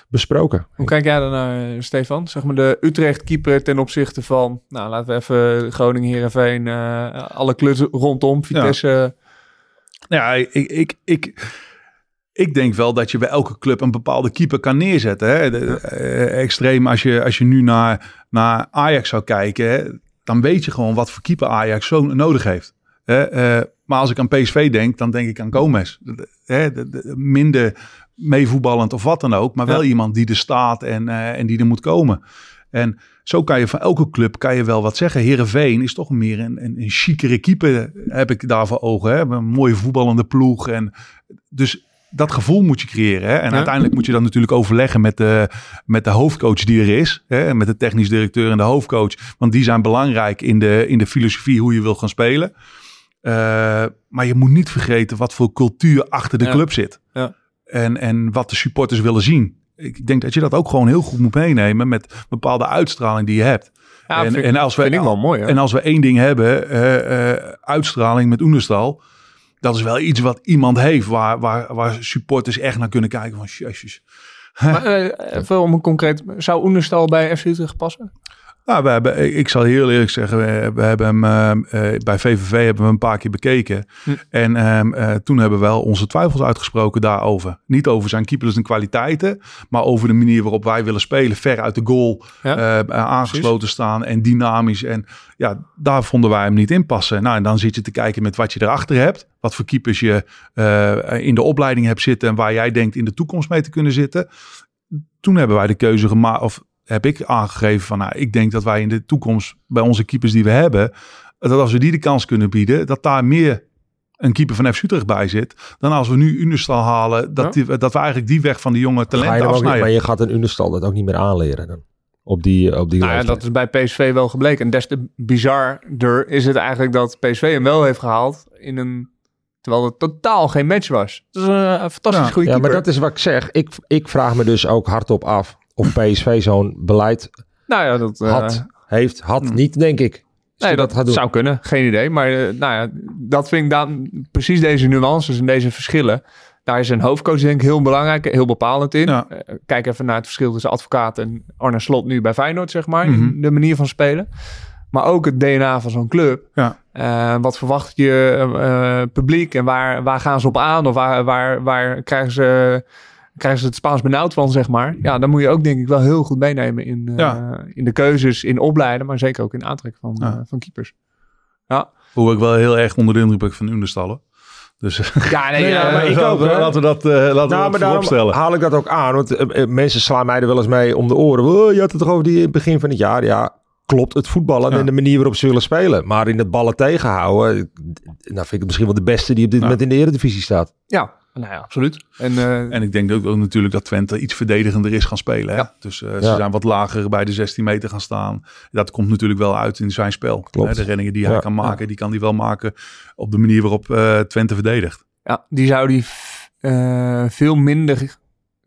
E: besproken.
D: Hoe kijk jij dan naar, Stefan? Zeg maar de Utrecht-keeper ten opzichte van... Nou, laten we even Groningen, Heerenveen, eh alle kleuren rondom. Vitesse.
F: Ja, ik, ik, ik, ik denk wel dat je bij elke club een bepaalde keeper kan neerzetten. Hè? De, eh, extreem als je, als je nu naar, naar Ajax zou kijken, hè, dan weet je gewoon wat voor keeper Ajax zo nodig heeft. Hè? Eh, maar als ik aan PSV denk, dan denk ik aan Gomez. Hè, de- de- minder meevoetballend of wat dan ook, maar wel
D: Ja.
F: iemand die er staat en, eh, en die er moet komen. En zo kan je van elke club kan je wel wat zeggen. Herenveen is toch meer een, een, een chicere keeper, heb ik daar voor ogen. Hè? Een mooie voetballende ploeg. En dus dat gevoel moet je creëren. Hè? En
D: Ja.
F: uiteindelijk moet je dan natuurlijk overleggen met de, met de hoofdcoach die er is. Hè? Met de technisch directeur en de hoofdcoach. Want die zijn belangrijk in de, in de filosofie hoe je wil gaan spelen. Eh, maar je moet niet vergeten wat voor cultuur achter de
D: Ja.
F: club zit.
D: Ja.
F: En, en wat de supporters willen zien. Ik denk dat je dat ook gewoon heel goed moet meenemen met bepaalde uitstraling die je hebt.
D: Ja,
F: en,
D: vind,
F: en als we,
D: wel mooi.
F: En als we één ding hebben, eh, eh, uitstraling met Oenerstal. Dat is wel iets wat iemand heeft waar, waar, waar supporters echt naar kunnen kijken van jezus.
D: Maar, eh, even om een concreet... Zou Oenerstal bij FC Utrecht passen?
F: Nou, we hebben, ik zal heel eerlijk zeggen, we, we hebben hem eh, eh, bij VVV hebben we een paar keer bekeken.
D: Hm.
F: En ehm, eh, toen hebben we wel onze twijfels uitgesproken daarover. Niet over zijn keeperlijke kwaliteiten, maar over de manier waarop wij willen spelen. Ver uit de goal,
D: Ja.
F: eh, aangesloten staan en dynamisch. En ja, daar vonden wij hem niet in passen. Nou, en dan zit je te kijken met wat je erachter hebt. Wat voor keepers je in de opleiding hebt zitten en waar jij denkt in de toekomst mee te kunnen zitten. Toen hebben wij de keuze gemaakt, of heb ik aangegeven van, nou, ik denk dat wij in de toekomst bij onze keepers die we hebben, dat als we die de kans kunnen bieden, dat daar meer een keeper van FC Utrecht bij zit, dan als we nu Unestal halen, dat,
D: Ja.
F: die, dat we eigenlijk die weg van die jonge talenten afsnijden.
E: maar je gaat een Unestal dat ook niet meer aanleren dan. Op die, op die
D: Nou ja, dat is bij PSV wel gebleken. En des te bizarder is het eigenlijk dat PSV hem wel heeft gehaald in een... Terwijl het totaal geen match was. Het is een, een fantastisch
F: Ja.
D: goede
E: Ja,
D: keeper.
E: maar dat is wat ik zeg. Ik, ik vraag me dus ook hardop af of PSV zo'n beleid
D: Nou ja, dat... eh,
E: had, heeft, had
F: Hmm.
E: niet, denk ik.
D: Nee, dat,
E: doen.
D: zou kunnen. Geen idee. Maar eh, nou ja, dat vind ik dan precies deze nuances en deze verschillen. Daar is een hoofdcoach denk ik heel belangrijk, heel bepalend in.
F: Ja.
D: Eh, kijk even naar het verschil tussen advocaat en Arne Slot nu bij Feyenoord, zeg maar.
F: Mhm.
D: in De manier van spelen. Maar ook het DNA van zo'n club.
F: Ja.
D: Eh, wat verwacht je publiek en waar, waar gaan ze op aan? Of waar, waar, waar krijgen, ze, krijgen ze het Spaans benauwd van, zeg maar? Ja, dan moet je ook denk ik wel heel goed meenemen in, eh,
F: Ja.
D: in de keuzes, in opleiden, maar zeker ook in aantrekken van,
F: Ja.
D: eh, van keepers. Ja,
F: Hoe ik wel heel erg onder de indruk ben van Unestallen. Dus
D: ja nee,
E: Nee, ja, maar ik
F: laten
E: ook,
F: we- laten we dat, eh laten we
E: Nou,
F: dat
E: maar daarom
F: vooropstellen.
E: haal ik dat ook aan. Want eh, eh, mensen slaan mij er wel eens mee om de oren. Oh, je had het toch over die begin van het jaar. Ja, klopt. Het voetballen
F: Ja.
E: en de manier waarop ze willen spelen. Maar in het ballen tegenhouden, eh, nou vind ik het misschien wel de beste die op dit
F: Ja.
E: moment in de Eredivisie staat.
D: ja, nou ja, absoluut. En, eh,
F: En ik denk ook, ook natuurlijk dat Twente iets verdedigender is gaan spelen. Hè?
D: Ja.
F: Dus eh,
E: Ja.
F: ze zijn wat lager bij de 16 meter gaan staan. Dat komt natuurlijk wel uit in zijn spel.
E: Klopt.
F: Hè? De reddingen die hij kan maken, die kan hij wel maken op de manier waarop eh, Twente verdedigt.
D: ja, die zou die eh, veel minder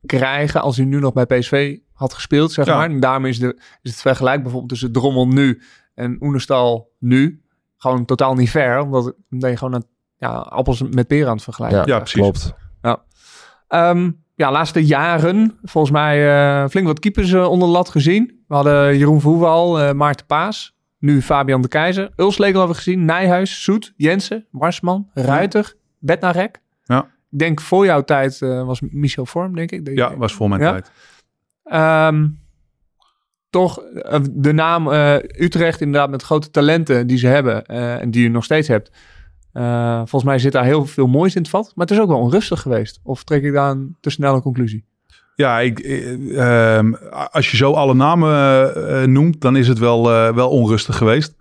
D: krijgen als hij nu nog bij PSV had gespeeld, zeg
F: Ja.
D: maar. En daarom is, de, is het vergelijk bijvoorbeeld tussen Drommel nu en Oenestal nu gewoon totaal niet fair. Omdat, omdat je gewoon een, ja, appels met peren aan het vergelijken
E: Ja,
F: Ja, precies.
E: Klopt.
D: Ehm, ja, laatste jaren volgens mij eh, flink wat keepers eh, onder de lat gezien. We hadden Jeroen Verhoeval, eh Maarten Paas. Nu Fabian de Keizer. Ulslegel hebben we gezien. Nijhuis, Soet, Jensen, Marsman, Ruiter, Bednarek.
F: Ja.
D: Ik denk voor jouw tijd eh, was Michel Vorm, denk ik.
F: Ja, was voor mijn
D: Ja.
F: tijd.
D: Ehm, toch de naam eh, Utrecht inderdaad met grote talenten die ze hebben. eh, en die je nog steeds hebt. Eh, volgens mij zit daar heel veel moois in het vat. Maar het is ook wel onrustig geweest. Of trek ik daar een te snelle conclusie?
F: Ja, ik, eh, ehm, als je zo alle namen eh, noemt, dan is het wel, wel onrustig geweest.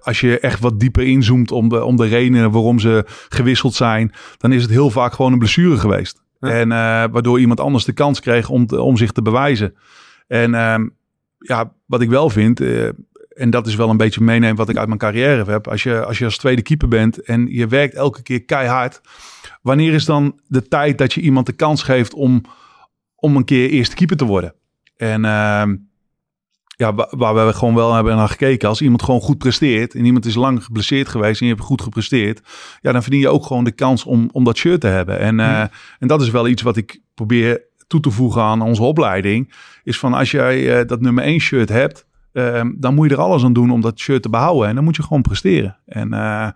F: Als je echt wat dieper inzoomt om de, om de redenen waarom ze gewisseld zijn, dan is het heel vaak gewoon een blessure geweest.
D: Ja.
F: En waardoor iemand anders de kans kreeg om, om zich te bewijzen. En ehm, ja, wat ik wel vind, en dat is wel een beetje meenemen wat ik uit mijn carrière heb. Als je, als je als tweede keeper bent en je werkt elke keer keihard. Wanneer is dan de tijd dat je iemand de kans geeft om, om een keer eerste keeper te worden? En ehm, ja, wa- waar we gewoon wel hebben naar gekeken. Als iemand gewoon goed presteert en iemand is lang geblesseerd geweest en je hebt goed gepresteerd. Ja, dan verdien je ook gewoon de kans om, om dat shirt te hebben. En, eh, en dat is wel iets wat ik probeer toe te voegen aan onze opleiding. Is van als jij eh, dat nummer 1 shirt hebt, ehm, dan moet je er alles aan doen om dat shirt te behouden. En dan moet je gewoon presteren. En, eh,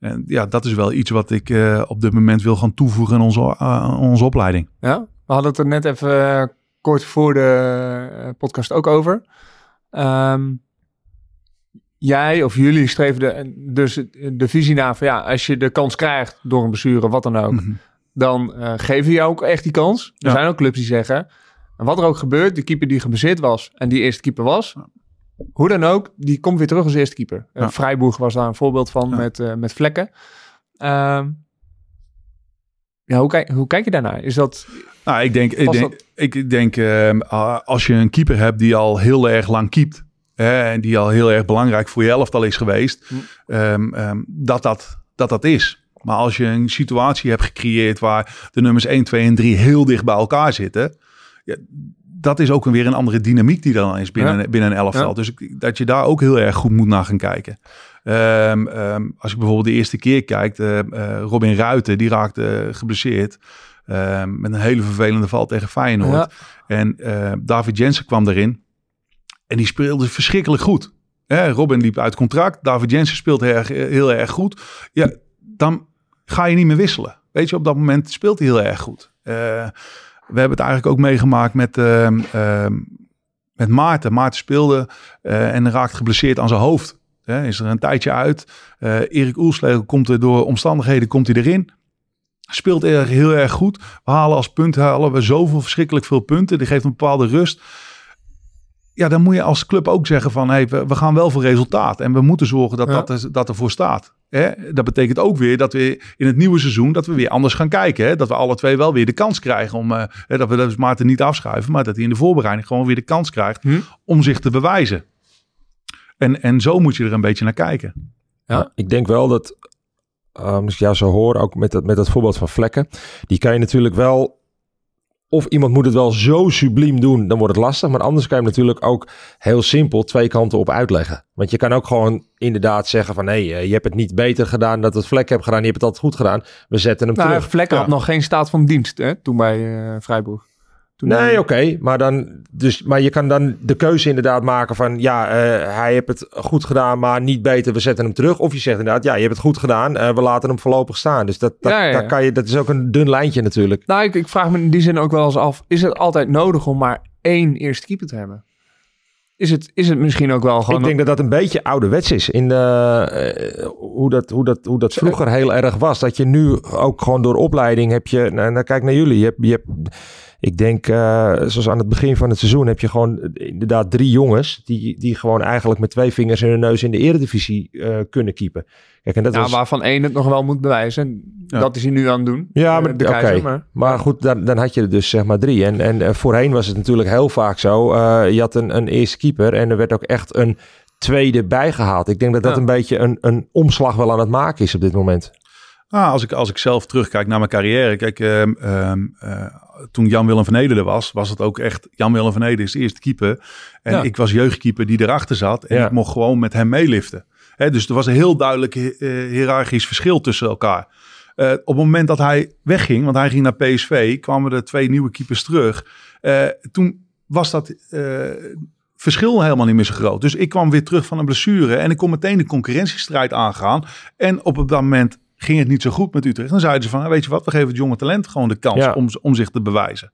F: en ja, dat is wel iets wat ik eh, op dit moment wil gaan toevoegen in onze, aan onze opleiding.
D: Ja, we hadden het er net even eh, kort voor de eh, podcast ook over. Ehm, jij of jullie streven de, dus de visie naar van ja, als je de kans krijgt door een blessure, wat dan ook,
F: Mhm.
D: dan eh, geven je ook echt die kans. Er
F: Ja.
D: zijn ook clubs die zeggen, en wat er ook gebeurt, de keeper die geblesseerd was en die eerste keeper was, hoe dan ook, die komt weer terug als eerste keeper. Eh,
F: Ja.
D: Freiburg was daar een voorbeeld van
F: Ja.
D: met, eh, met vlekken. Ehm, ja, hoe kijk, hoe kijk je daarnaar? Is dat
F: Nou, ik denk, ik denk, ik denk ehm, als je een keeper hebt die al heel erg lang keept. Hè, en die al heel erg belangrijk voor je elftal is geweest.
D: Hm.
F: ehm, dat, dat, dat dat is. Maar als je een situatie hebt gecreëerd waar de nummers 1, 2 en 3 heel dicht bij elkaar zitten. Ja, dat is ook weer een andere dynamiek die er dan is binnen,
D: Ja.
F: binnen een elftal.
D: Ja.
F: Dus ik, dat je daar ook heel erg goed moet naar gaan kijken. Ehm, ehm, als je bijvoorbeeld de eerste keer kijkt, eh, eh, Robin Ruiten, die raakte eh, geblesseerd. ehm, met een hele vervelende val tegen Feyenoord.
D: Ja.
F: En David Jensen kwam erin. En die speelde verschrikkelijk goed. Hè, Robin liep uit contract. David Jensen speelt heel erg, heel erg goed. Ja, dan ga je niet meer wisselen. Weet je, op dat moment speelt hij heel erg goed. We hebben het eigenlijk ook meegemaakt met, ehm, ehm, met Maarten. Maarten speelde eh, en raakt geblesseerd aan zijn hoofd. Is er een tijdje uit. Eh Erik Oelslegel komt er door omstandigheden komt hij erin. Speelt erg, heel erg goed. We halen als punt halen we zoveel verschrikkelijk veel punten. Die geeft een bepaalde rust. Ja, dan moet je als club ook zeggen van... Hey, we, we gaan wel voor resultaat. En we moeten zorgen dat
D: Ja.
F: dat, er, dat ervoor staat. Hè? Dat betekent ook weer dat we in het nieuwe seizoen... dat we weer anders gaan kijken. Hè? Dat we alle twee wel weer de kans krijgen om... eh, hè, dat we dat Maarten niet afschuiven... maar dat hij in de voorbereiding gewoon weer de kans krijgt...
D: Hm.
F: om zich te bewijzen. En, en zo moet je er een beetje naar kijken.
D: Ja.
E: Ik denk wel dat, um, als ik jou zo hoor, ook met dat, met dat voorbeeld van vlekken, die kan je natuurlijk wel, of iemand moet het wel zo subliem doen, dan wordt het lastig. Maar anders kan je hem natuurlijk ook heel simpel twee kanten op uitleggen. Want je kan ook gewoon inderdaad zeggen van, nee, eh, je hebt het niet beter gedaan dat het vlek hebt gedaan, je hebt het altijd goed gedaan. We zetten hem
D: Nou,
E: terug.
D: Vlekken had nog geen staat van dienst hè, toen bij eh Freiburg. Toen
E: Nee, oké, maar dan, dus, maar je kan dan de keuze inderdaad maken van, ja, eh, hij heeft het goed gedaan, maar niet beter, we zetten hem terug. Of je zegt inderdaad, ja, je hebt het goed gedaan, eh, we laten hem voorlopig staan. Dus dat, dat,
D: Ja, ja, ja.
E: daar kan je, dat is ook een dun lijntje natuurlijk.
D: Nou, ik, ik vraag me in die zin ook wel eens af: is het altijd nodig om maar één eerste keeper te hebben? Is het, is het misschien ook wel gewoon.
E: Ik denk dat dat een beetje ouderwets is in de, eh, hoe, dat, hoe, dat, hoe dat vroeger heel erg was. Dat je nu ook gewoon door opleiding heb je, nou, nou kijk naar jullie, je hebt, je hebt ik denk, eh, zoals aan het begin van het seizoen heb je gewoon eh, inderdaad drie jongens die, die gewoon eigenlijk met twee vingers in hun neus in de eredivisie eh, kunnen keepen. Kijk, en dat
D: ja,
E: was,
D: waarvan één het nog wel moet bewijzen.
F: Ja.
D: Dat is hij nu aan het doen.
E: Ja, maar
D: de maar
E: Maar goed, dan, dan had je er dus zeg maar drie. En, en voorheen was het natuurlijk heel vaak zo. eh, je had een, een eerste keeper en er werd ook echt een tweede bijgehaald. Ik denk dat dat
D: Ja.
E: een beetje een, een omslag wel aan het maken is op dit moment.
F: Ah, als, ik, als ik zelf terugkijk naar mijn carrière. Kijk, ehm, ehm, eh, toen Jan-Willem van Ede er was, was het ook echt... Jan-Willem van Ede is de eerste keeper. En
E: Ja.
F: ik was jeugdkeeper die erachter zat. En ik mocht gewoon met hem meeliften. Hè, dus er was een heel duidelijk eh, hiërarchisch verschil tussen elkaar. Eh, op het moment dat hij wegging, want hij ging naar PSV... kwamen er twee nieuwe keepers terug. Eh, toen was dat... verschil helemaal niet meer zo groot. Dus ik kwam weer terug van een blessure en ik kon meteen de concurrentiestrijd aangaan. En op dat moment ging het niet zo goed met Utrecht. Dan zeiden ze van, "Ah, weet je wat, we geven het jonge talent gewoon de kans
E: Ja.
F: om, om zich te bewijzen.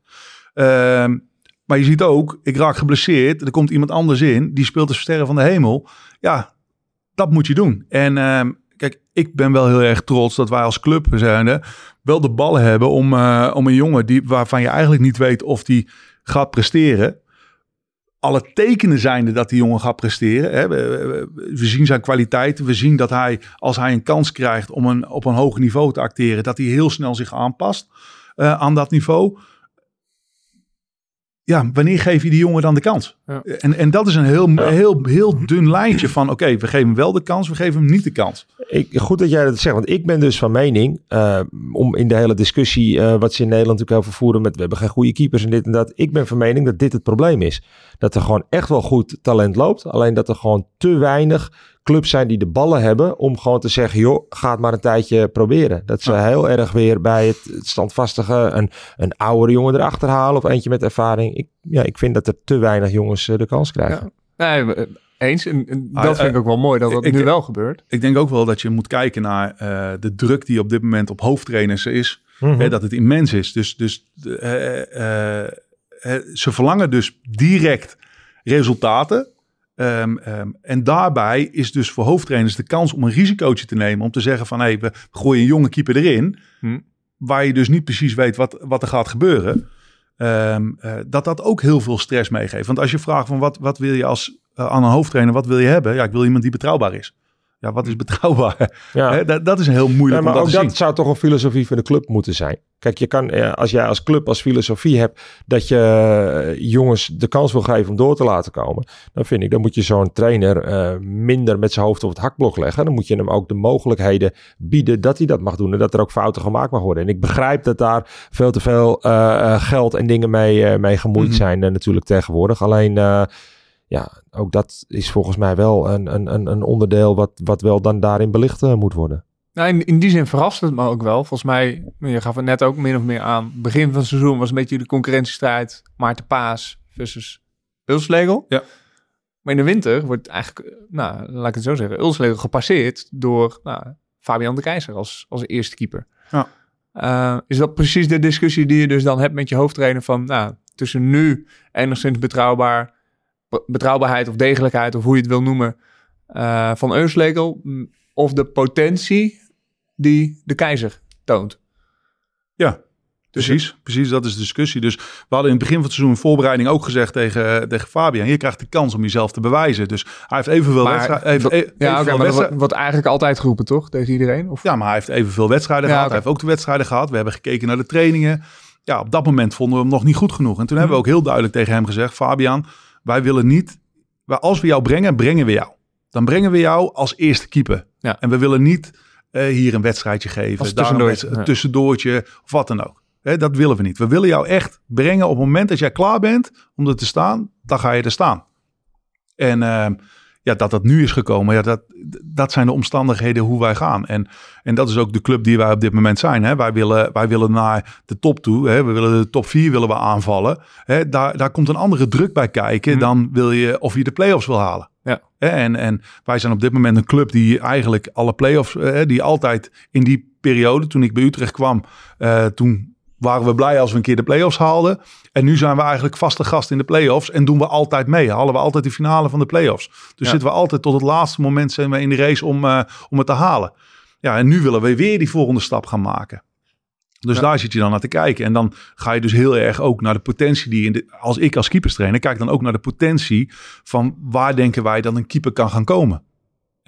F: Ehm, maar je ziet ook, ik raak geblesseerd, er komt iemand anders in, die speelt de sterren van de hemel. Ja, dat moet je doen. En ehm, kijk, ik ben wel heel erg trots dat wij als club zijnde wel de ballen hebben om, eh, om een jongen die, waarvan je eigenlijk niet weet of die gaat presteren. Alle tekenen zijnde dat die jongen gaat presteren. Hè. We, zien zijn kwaliteiten. We zien dat hij, als hij een kans krijgt om een, op een hoger niveau te acteren, dat hij heel snel zich aanpast eh, aan dat niveau. Ja, wanneer geef je die jongen dan de kans?
D: Ja.
F: En, en dat is een heel, heel, heel dun lijntje van, oké, we geven hem wel de kans, we geven hem niet de kans.
E: Ik, goed dat jij dat zegt, want ik ben dus van mening, eh, om in de hele discussie eh, wat ze in Nederland natuurlijk over voeren met we hebben geen goede keepers en dit en dat. Ik ben van mening dat dit het probleem is. Dat er gewoon echt wel goed talent loopt, alleen dat er gewoon te weinig clubs zijn die de ballen hebben om gewoon te zeggen, joh, ga het maar een tijdje proberen. Dat ze heel erg weer bij het, standvastige een, een oudere jongen erachter halen of eentje met ervaring. Ik, ja, ik vind dat er te weinig jongens eh, de kans krijgen.
D: Nee, eh, eens. En, en dat
F: Ah,
D: vind ik
F: eh,
D: ook wel mooi dat dat
F: ik-
D: nu wel gebeurt.
F: Ik denk ook wel dat je moet kijken naar eh, de druk die op dit moment op hoofdtrainers is.
E: Mhm.
F: Hè, dat het immens is. Dus, dus eh, eh, eh, ze verlangen dus direct resultaten. Ehm, ehm, en daarbij is dus voor hoofdtrainers de kans om een risicootje te nemen. Om te zeggen van, hé, hey, we gooien een jonge keeper erin.
D: Hm.
F: Waar je dus niet precies weet wat, wat er gaat gebeuren. Ehm, eh, dat dat ook heel veel stress meegeeft. Want als je vraagt van wat, wat wil je als eh, aan een hoofdtrainer, wat wil je hebben? Ja, ik wil iemand die betrouwbaar is. Ja, wat is betrouwbaar?
E: Ja.
F: Dat, dat is een heel
E: Ja,
F: moeilijk
E: maar
F: om dat
E: ook
F: te zien.
E: dat zou toch een filosofie van de club moeten zijn. Kijk, je kan, eh, als jij als club als filosofie hebt dat je eh, jongens de kans wil geven om door te laten komen, dan vind ik, dan moet je zo'n trainer eh, minder met zijn hoofd op het hakblok leggen. Dan moet je hem ook de mogelijkheden bieden dat hij dat mag doen en dat er ook fouten gemaakt mag worden. En ik begrijp dat daar veel te veel geld en dingen mee, mee gemoeid
F: Mhm.
E: zijn eh, natuurlijk tegenwoordig. Alleen, ja, ook dat is volgens mij wel een, een, een een onderdeel wat, wat wel dan daarin belicht eh, moet worden.
D: Nou, in, in die zin verrast het me ook wel. Volgens mij, je gaf het net ook min of meer aan. Begin van het seizoen was een beetje de concurrentiestrijd. Maarten Paas versus Ulslegel.
F: Ja.
D: Maar in de winter wordt eigenlijk, eh, nou, laat ik het zo zeggen, Ulslegel gepasseerd door nou, Fabian de Keizer als, als eerste keeper.
F: Ja.
D: Eh, is dat precies de discussie die je dus dan hebt met je hoofdtrainer van, nou, tussen nu enigszins betrouwbaar, be- betrouwbaarheid of degelijkheid of hoe je het wil noemen, eh, van Euslegel mm, of de potentie die de keizer toont.
F: Ja, precies. Precies, dat is de discussie. Dus we hadden in het begin van het seizoen in voorbereiding ook gezegd tegen, tegen Fabian. Je krijgt de kans om jezelf te bewijzen. Dus hij heeft evenveel wedstrijden.
D: Ja,
F: wedstrijden-
D: wordt, wordt eigenlijk altijd geroepen, toch? Tegen iedereen? Of?
F: Ja, maar hij heeft evenveel wedstrijden
D: Ja,
F: gehad. Hij heeft ook de wedstrijden gehad. We hebben gekeken naar de trainingen. Ja, op dat moment vonden we hem nog niet goed genoeg. En toen hebben we ook heel duidelijk tegen hem gezegd... Fabian, wij willen niet... Als we jou brengen, brengen we jou. Dan brengen we jou als eerste keeper.
D: Ja.
F: En we willen niet eh, hier een wedstrijdje geven.
D: Als tussendoortje,
F: een tussendoortje of wat dan ook. Hè, dat willen we niet. We willen jou echt brengen op het moment dat jij klaar bent om er te staan. Dan ga je er staan. En ehm, ja, dat dat nu is gekomen, ja, dat, dat zijn de omstandigheden hoe wij gaan. En, en dat is ook de club die wij op dit moment zijn. Hè. Wij, willen, wij willen naar de top toe. Hè. We willen de top 4 willen we aanvallen. Hè. Daar, daar komt een andere druk bij kijken
D: Mhm.
F: dan wil je of je de play-offs wil halen.
D: Ja.
F: En, en wij zijn op dit moment een club die eigenlijk alle play-offs, eh, die altijd in die periode, toen ik bij Utrecht kwam, eh, toen waren we blij als we een keer de play-offs haalden. En nu zijn we eigenlijk vaste gast in de play-offs en doen we altijd mee. Halen we altijd de finale van de play-offs. Dus
D: Ja.
F: zitten we altijd tot het laatste moment zijn we in de race om, eh, om het te halen. Ja, en nu willen we weer die volgende stap gaan maken. Dus
D: Ja.
F: daar zit je dan naar te kijken. En dan ga je dus heel erg ook naar de potentie die in de, als ik als keeperstrainer kijk dan ook naar de potentie van waar denken wij dat een keeper kan gaan komen.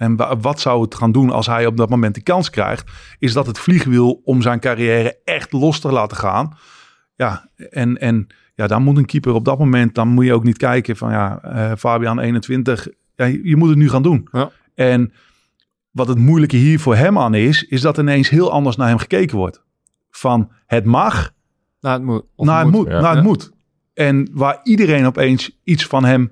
F: En wa- wat zou het gaan doen als hij op dat moment de kans krijgt? Is dat het vliegwiel om zijn carrière echt los te laten gaan? Ja, en, en ja, dan moet een keeper op dat moment, dan moet je ook niet kijken van ja, eh, Fabian 21, ja, je, moet het nu gaan doen.
D: Ja.
F: En wat het moeilijke hier voor hem aan is, is dat ineens heel anders naar hem gekeken wordt. Van het mag
D: Nou, het moet.
F: naar het moet.
E: ja.
F: naar het moet. En waar iedereen opeens iets van hem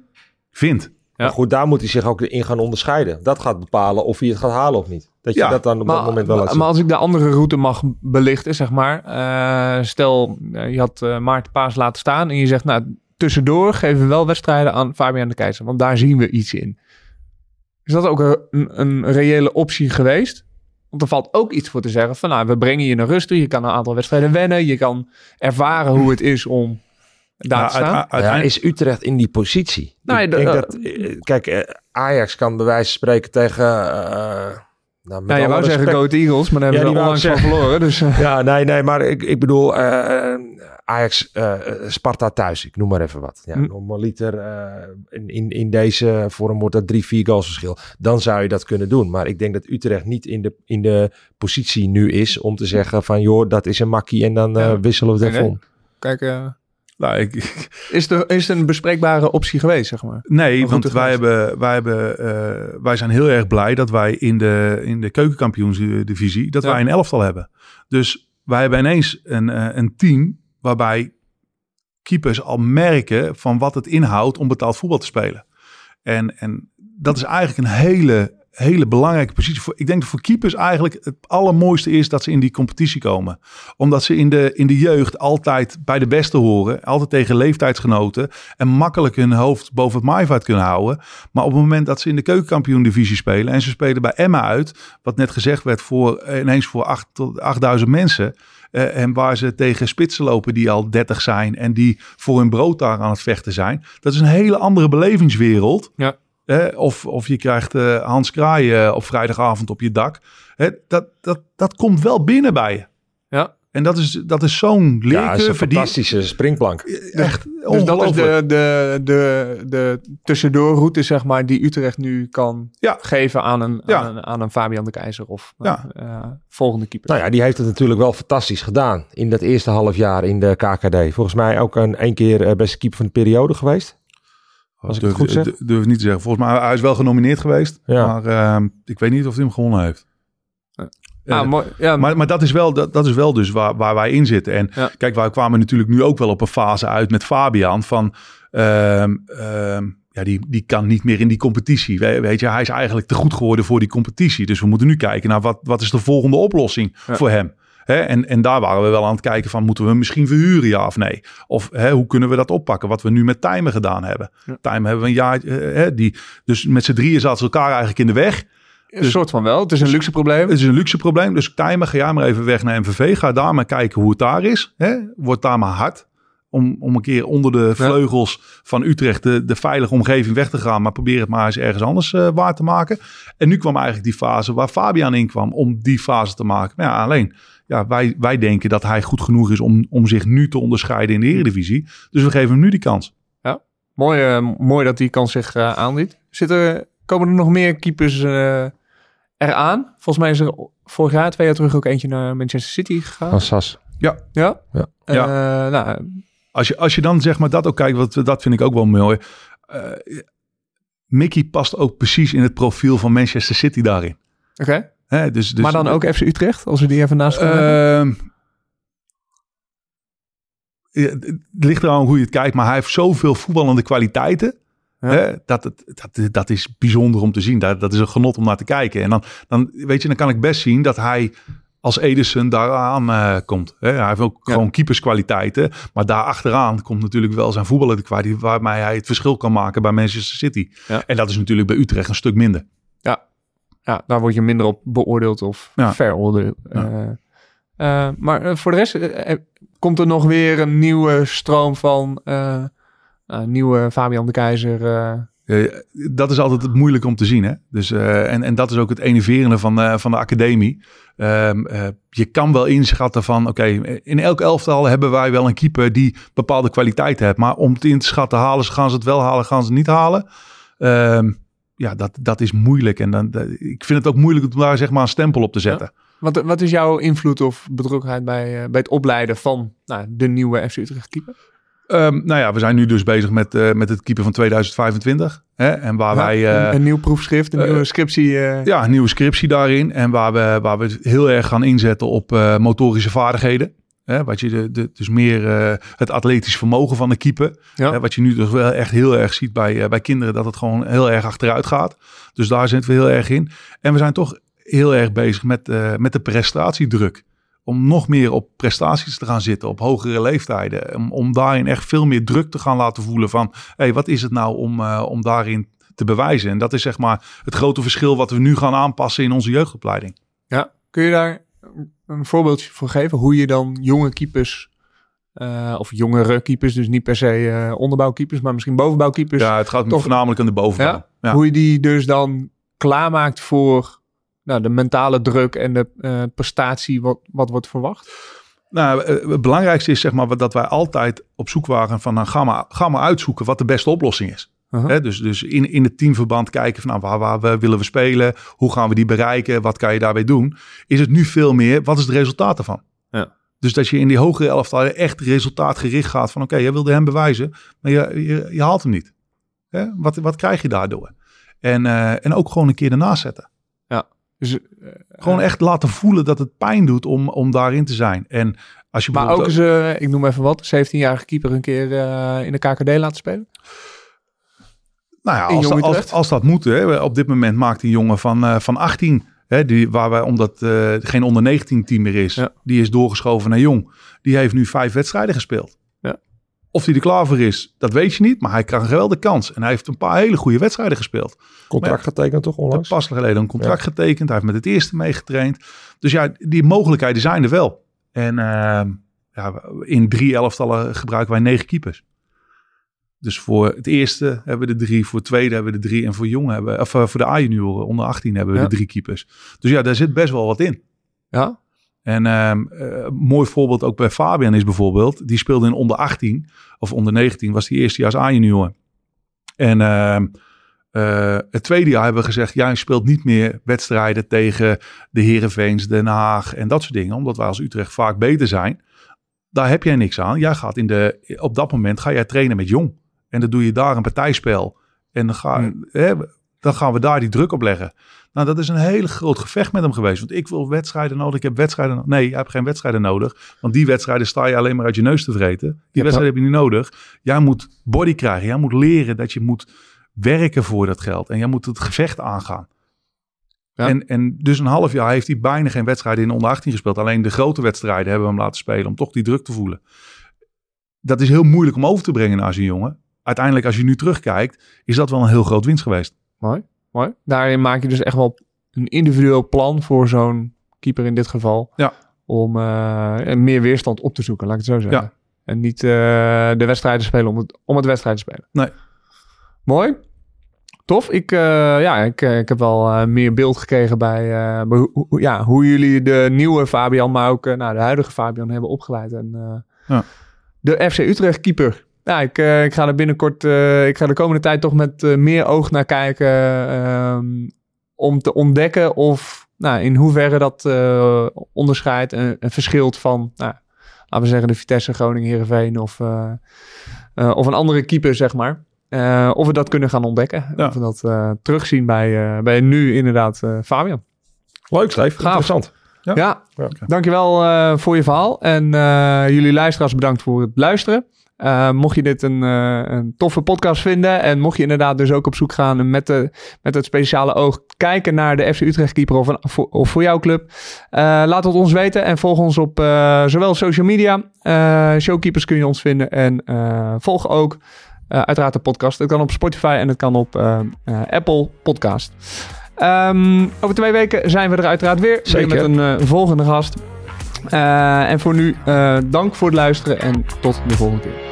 F: vindt.
D: Ja.
E: Maar goed, daar moet hij zich ook in gaan onderscheiden. Dat gaat bepalen of hij het gaat halen of niet. Dat je
F: Ja,
E: dat dan op dat moment wel laat
D: maar,
E: zien.
D: maar als ik de andere route mag belichten, zeg maar. eh, stel, eh, je had eh, Maarten Paas laten staan en je zegt, nou, tussendoor geven we wel wedstrijden aan Fabian de Keizer, want daar zien we iets in. Is dat ook een, een reële optie geweest? Want er valt ook iets voor te zeggen van, nou, we brengen je naar rust toe, je kan een aantal wedstrijden wennen, je kan ervaren hoe het is om daar
F: Ja,
E: Ja, is Utrecht in die positie?
D: Nou,
E: ik
D: de-
E: denk
D: eh,
E: dat, eh, kijk, eh, Ajax kan bij wijze van spreken tegen, eh, Nou, met
D: Nou, je wou zeggen Go Ahead Eagles, maar daar
E: Ja,
D: hebben
E: die
D: we
E: wou
D: onlangs
E: ik
D: van verloren. Dus,
E: Ja, nee, nee, maar ik, ik bedoel eh, Ajax, eh, Sparta thuis, ik noem maar even wat. Ja,
D: Hm.
E: Normaliter eh, in, in, in deze vorm wordt dat drie, vier goals verschil. Dan zou je dat kunnen doen. Maar ik denk dat Utrecht niet in de, in de positie nu is om te zeggen van joh, dat is een makkie en dan
D: Ja.
E: wisselen we om.
D: kijk, eh,
F: Nou, ik,
D: is, de, is het een bespreekbare optie geweest, zeg maar?
F: Nee, want wij,
D: geweest.
F: hebben, wij, hebben, eh, wij zijn heel erg blij dat wij in de, in de keukenkampioensdivisie, dat
D: Ja.
F: wij een elftal hebben. Dus wij hebben ineens een, eh, een team waarbij keepers al merken van wat het inhoudt om betaald voetbal te spelen. En, en dat is eigenlijk een hele, hele belangrijke positie. Voor, ik denk dat voor keepers eigenlijk het allermooiste is dat ze in die competitie komen. Omdat ze in de, in de jeugd altijd bij de beste horen. Altijd tegen leeftijdsgenoten. En makkelijk hun hoofd boven het maaiveld kunnen houden. Maar op het moment dat ze in de keukenkampioen divisie spelen. En ze spelen bij Emma uit. Wat net gezegd werd voor eh, ineens voor 8 tot 8000 mensen. eh, en waar ze tegen spitsen lopen die al 30 zijn. En die voor hun brood daar aan het vechten zijn. Dat is een hele andere belevingswereld.
D: Ja.
F: Hè, of, of je krijgt eh, Hans Kraaien op vrijdagavond op je dak. Hè, dat, dat, dat komt wel binnen bij je.
D: Ja.
F: En dat is, dat is zo'n
E: Ja, dat is een
F: leercurve die
E: fantastische springplank.
F: echt
D: Dus dat is de, de, de, de tussendoorroute, zeg maar, die Utrecht nu kan
F: Ja.
D: geven aan een,
F: Ja.
D: aan, een, aan een Fabian de Keizer of
F: Ja.
D: eh, volgende keeper.
E: Nou ja, die heeft het natuurlijk wel fantastisch gedaan in dat eerste half jaar in de KKD. Volgens mij ook een één keer eh, beste keeper van de periode geweest. Als ik het
F: durf,
E: goed zeg.
F: durf- durf ik niet te zeggen. Volgens mij hij is wel genomineerd geweest.
E: Ja.
F: Maar ehm, ik weet niet of hij hem gewonnen heeft. Eh,
D: ah, mooi. Ja,
F: Maar, maar dat, is wel, dat, dat is wel dus waar, waar wij in zitten. En
D: Ja.
F: kijk, wij kwamen natuurlijk nu ook wel op een fase uit met Fabian. Van, ehm, ehm, ja, die, die kan niet meer in die competitie. We- Weet je, hij is eigenlijk te goed geworden voor die competitie. Dus we moeten nu kijken naar wat, wat is de volgende oplossing
D: Ja.
F: voor hem. Hè, en, en daar waren we wel aan het kijken van, moeten we hem misschien verhuren, ja of nee? Of hè, hoe kunnen we dat oppakken? Wat we nu met Tijmen gedaan hebben.
D: Ja.
F: Tijmen hebben we een jaar, eh, hè, die, dus met z'n drieën zaten ze elkaar eigenlijk in de weg.
D: een soort van wel. Het is een luxe probleem.
F: Het is een luxe probleem. Dus Tijmen, ga jij maar even weg naar MVV. Ga daar maar kijken hoe het daar is. Hè? Word daar maar hard. Om, om een keer onder de vleugels van Utrecht de, de veilige omgeving weg te gaan. Maar probeer het maar eens ergens anders eh, waar te maken. En nu kwam eigenlijk die fase waar Fabian in kwam om die fase te maken. Maar ja, alleen ja, wij, wij denken dat hij goed genoeg is om, om zich nu te onderscheiden in de Eredivisie. Dus we geven hem nu die kans.
D: Mooi, eh, mooi dat die kans zich eh aanbiedt. Zitten, komen er nog meer keepers eh, eraan? Volgens mij is er vorig jaar, twee jaar terug, ook eentje naar Manchester City gegaan.
E: Van Sas.
D: Ja?
E: Ja.
D: Eh,
F: Ja.
D: nou,
F: Als je, als je dan zeg maar dat ook kijkt, wat, dat vind ik ook wel mooi. Eh, Mickey past ook precies in het profiel van Manchester City daarin.
D: oké.
F: Hè, dus, dus,
D: maar dan ook FC Utrecht, als we die even naast elkaar hebben?
F: Ehm, ja, het ligt eraan hoe je het kijkt, maar hij heeft zoveel voetballende kwaliteiten.
D: Ja.
F: Hè, dat, dat, dat is bijzonder om te zien. Dat, dat is een genot om naar te kijken. En dan, dan, weet je, dan kan ik best zien dat hij als Edison daaraan eh, komt. Hè, hij heeft ook
D: Ja.
F: gewoon keeperskwaliteiten. Maar daar achteraan komt natuurlijk wel zijn voetballende kwaliteit... waarmee hij het verschil kan maken bij Manchester City.
D: Ja.
F: En dat is natuurlijk bij Utrecht een stuk minder.
D: Ja, daar word je minder op beoordeeld of
F: Ja.
D: veroordeeld.
F: Ja.
D: Eh, eh, maar eh, voor de rest komt er nog weer een nieuwe stroom van nieuwe Fabian de Keizer.
F: dat is altijd het moeilijk om te zien. Hè? Dus, en, en dat is ook het enerverende van, van de academie. Ehm, eh, je kan wel inschatten van, oké, in elk elftal hebben wij wel een keeper die bepaalde kwaliteiten heeft. Maar om het in te schatten halen, ze- gaan ze het wel halen, gaan ze het niet halen. Ehm, ja, dat, dat is moeilijk. En dan, dat- ik vind het ook moeilijk om daar zeg maar een stempel op te zetten.
D: wat, wat is jouw invloed of betrokkenheid bij, eh, bij het opleiden van nou, de nieuwe FC Utrecht keeper?
F: Ehm, nou ja, we zijn nu dus bezig met, eh, met het keeper van 2025. Hè? En waar
D: Ja,
F: wij... eh,
D: een, een nieuw proefschrift, een nieuwe scriptie.
F: Ja, een nieuwe scriptie daarin. En waar we, waar we heel erg gaan inzetten op motorische vaardigheden. Hè, wat je de, de, dus meer eh, het atletisch vermogen van de keeper.
D: Ja.
F: Hè, wat je nu dus wel echt heel erg ziet bij, eh, bij kinderen. Dat het gewoon heel erg achteruit gaat. Dus daar zitten we heel erg in. En we zijn toch heel erg bezig met, eh, met de prestatiedruk. Om nog meer op prestaties te gaan zitten. Op hogere leeftijden. Om, om daarin echt veel meer druk te gaan laten voelen. Van hey, wat is het nou om, om daarin te bewijzen. En dat is zeg maar het grote verschil wat we nu gaan aanpassen in onze jeugdopleiding.
D: Ja, kun je daar een voorbeeldje voor geven? Hoe je dan jonge keepers, eh, of jongere keepers, dus niet per se eh, onderbouwkeepers, maar misschien bovenbouwkeepers.
F: Ja, het gaat
D: toch-
F: voornamelijk aan de bovenbouw.
D: Ja?
F: Ja.
D: Hoe je die dus dan klaarmaakt voor nou, de mentale druk en de eh, prestatie wat, wat wordt verwacht?
F: Nou, het belangrijkste is zeg maar dat wij altijd op zoek waren van nou, ga, maar, ga maar uitzoeken wat de beste oplossing is.
D: Uh-huh.
F: Dus dus in, in het teamverband kijken van nou, waar, waar willen we spelen, hoe gaan we die bereiken, wat kan je daarbij doen. Is het nu veel meer, wat is het resultaat ervan?
D: Ja.
F: Dus dat je in die hogere elftallen echt resultaatgericht gaat van oké, jij wilde hem bewijzen, maar je, je, je haalt hem niet. Hè? Wat, wat krijg je daardoor? En, eh, en ook gewoon een keer ernaast zetten.
D: Dus,
F: Gewoon echt laten voelen dat het pijn doet om, om daarin te zijn. En als je
D: maar ook eens, eh, ik noem even wat, 17-jarige keeper een keer eh, in de KKD laten spelen?
F: Nou ja, als, dat- als, dat moet. Hè. Op dit moment maakt een jongen van, eh, van 18, hè, die, waar wij, omdat eh geen onder 19 team meer is,
D: Ja.
F: die is doorgeschoven naar Jong. Die heeft nu vijf wedstrijden gespeeld.
D: Ja.
F: Of hij er klaar voor is, dat weet je niet. Maar hij krijgt een geweldige kans. En hij heeft een paar hele goede wedstrijden gespeeld.
E: Contract getekend toch onlangs?
F: pas geleden een contract getekend. Hij heeft met het eerste meegetraind. Dus ja, die mogelijkheden zijn er wel. En ehm, ja, in drie elftallen gebruiken wij negen keepers. Dus voor het eerste hebben we de drie, voor het tweede hebben we de drie en voor jong hebben of eh, voor de A-junioren onder 18 hebben we
D: Ja.
F: de drie keepers. Dus ja, daar zit best wel wat in.
D: Ja?
F: En een mooi voorbeeld ook bij Fabian is bijvoorbeeld, die speelde in onder 18 of onder 19, was die eerstejaars A-junior. En ehm, eh, het tweede jaar hebben we gezegd, ja, je speelt niet meer wedstrijden tegen de Heerenveens, Den Haag en dat soort dingen, omdat wij als Utrecht vaak beter zijn. Daar heb jij niks aan. Jij gaat in de, op dat moment ga jij trainen met jong. En dan doe je daar een partijspel. En dan, ga,
D: Hmm.
F: hè, dan gaan we daar die druk op leggen. Nou, dat is een hele groot gevecht met hem geweest. Want ik wil wedstrijden nodig. Ik heb wedstrijden nodig. Nee, je hebt geen wedstrijden nodig. Want die wedstrijden sta je alleen maar uit je neus te vreten. Die
D: Ja,
F: wedstrijden heb je niet nodig. Jij moet body krijgen. Jij moet leren dat je moet werken voor dat geld. En jij moet het gevecht aangaan.
D: Ja.
F: En, en dus een half jaar heeft hij bijna geen wedstrijden in onder 18 gespeeld. Alleen de grote wedstrijden hebben we hem laten spelen om toch die druk te voelen. Dat is heel moeilijk om over te brengen naar zijn jongen. Uiteindelijk, als je nu terugkijkt, is dat wel een heel groot winst geweest.
D: Mooi, mooi. Daarin maak je dus echt wel een individueel plan voor zo'n keeper in dit geval.
F: Ja.
D: Om eh, meer weerstand op te zoeken, laat ik het zo zeggen.
F: Ja.
D: En niet eh, de wedstrijden spelen om het, om het wedstrijd te spelen.
F: Nee.
D: Mooi. Tof. Ik, eh, ja, ik, ik heb wel meer beeld gekregen bij, ja, hoe jullie de nieuwe Fabian, maar ook nou, de huidige Fabian hebben opgeleid. En,
F: Ja.
D: De FC Utrecht keeper. Ja, ik, eh, ik ga er binnenkort, eh, ik ga de komende tijd toch met eh, meer oog naar kijken. ehm, om te ontdekken of nou, in hoeverre dat onderscheidt en, en verschilt van, nou, laten we zeggen, de Vitesse, Groningen, Heerenveen of, of een andere keeper, zeg maar. Of we dat kunnen gaan ontdekken.
F: Ja.
D: Of we dat terugzien bij, bij nu inderdaad Fabian.
E: Leuk, Steve.
D: Gaaf.
E: Interessant.
F: Ja.
D: Ja,
E: Ja.
D: dankjewel voor je verhaal. En jullie luisteraars bedankt voor het luisteren. Eh, mocht je dit een, eh, een toffe podcast vinden en mocht je inderdaad dus ook op zoek gaan met, de, met het speciale oog kijken naar de FC Utrecht keeper of, een, of voor jouw club, eh, laat het ons weten en volg ons op zowel social media, showkeepers kun je ons vinden en volg ook uiteraard de podcast. Het kan op Spotify en het kan op Apple Podcast. Ehm, over twee weken zijn we er uiteraard weer.
E: Zeker.
D: Weer met een volgende gast. En voor nu, dank voor het luisteren en tot de volgende keer.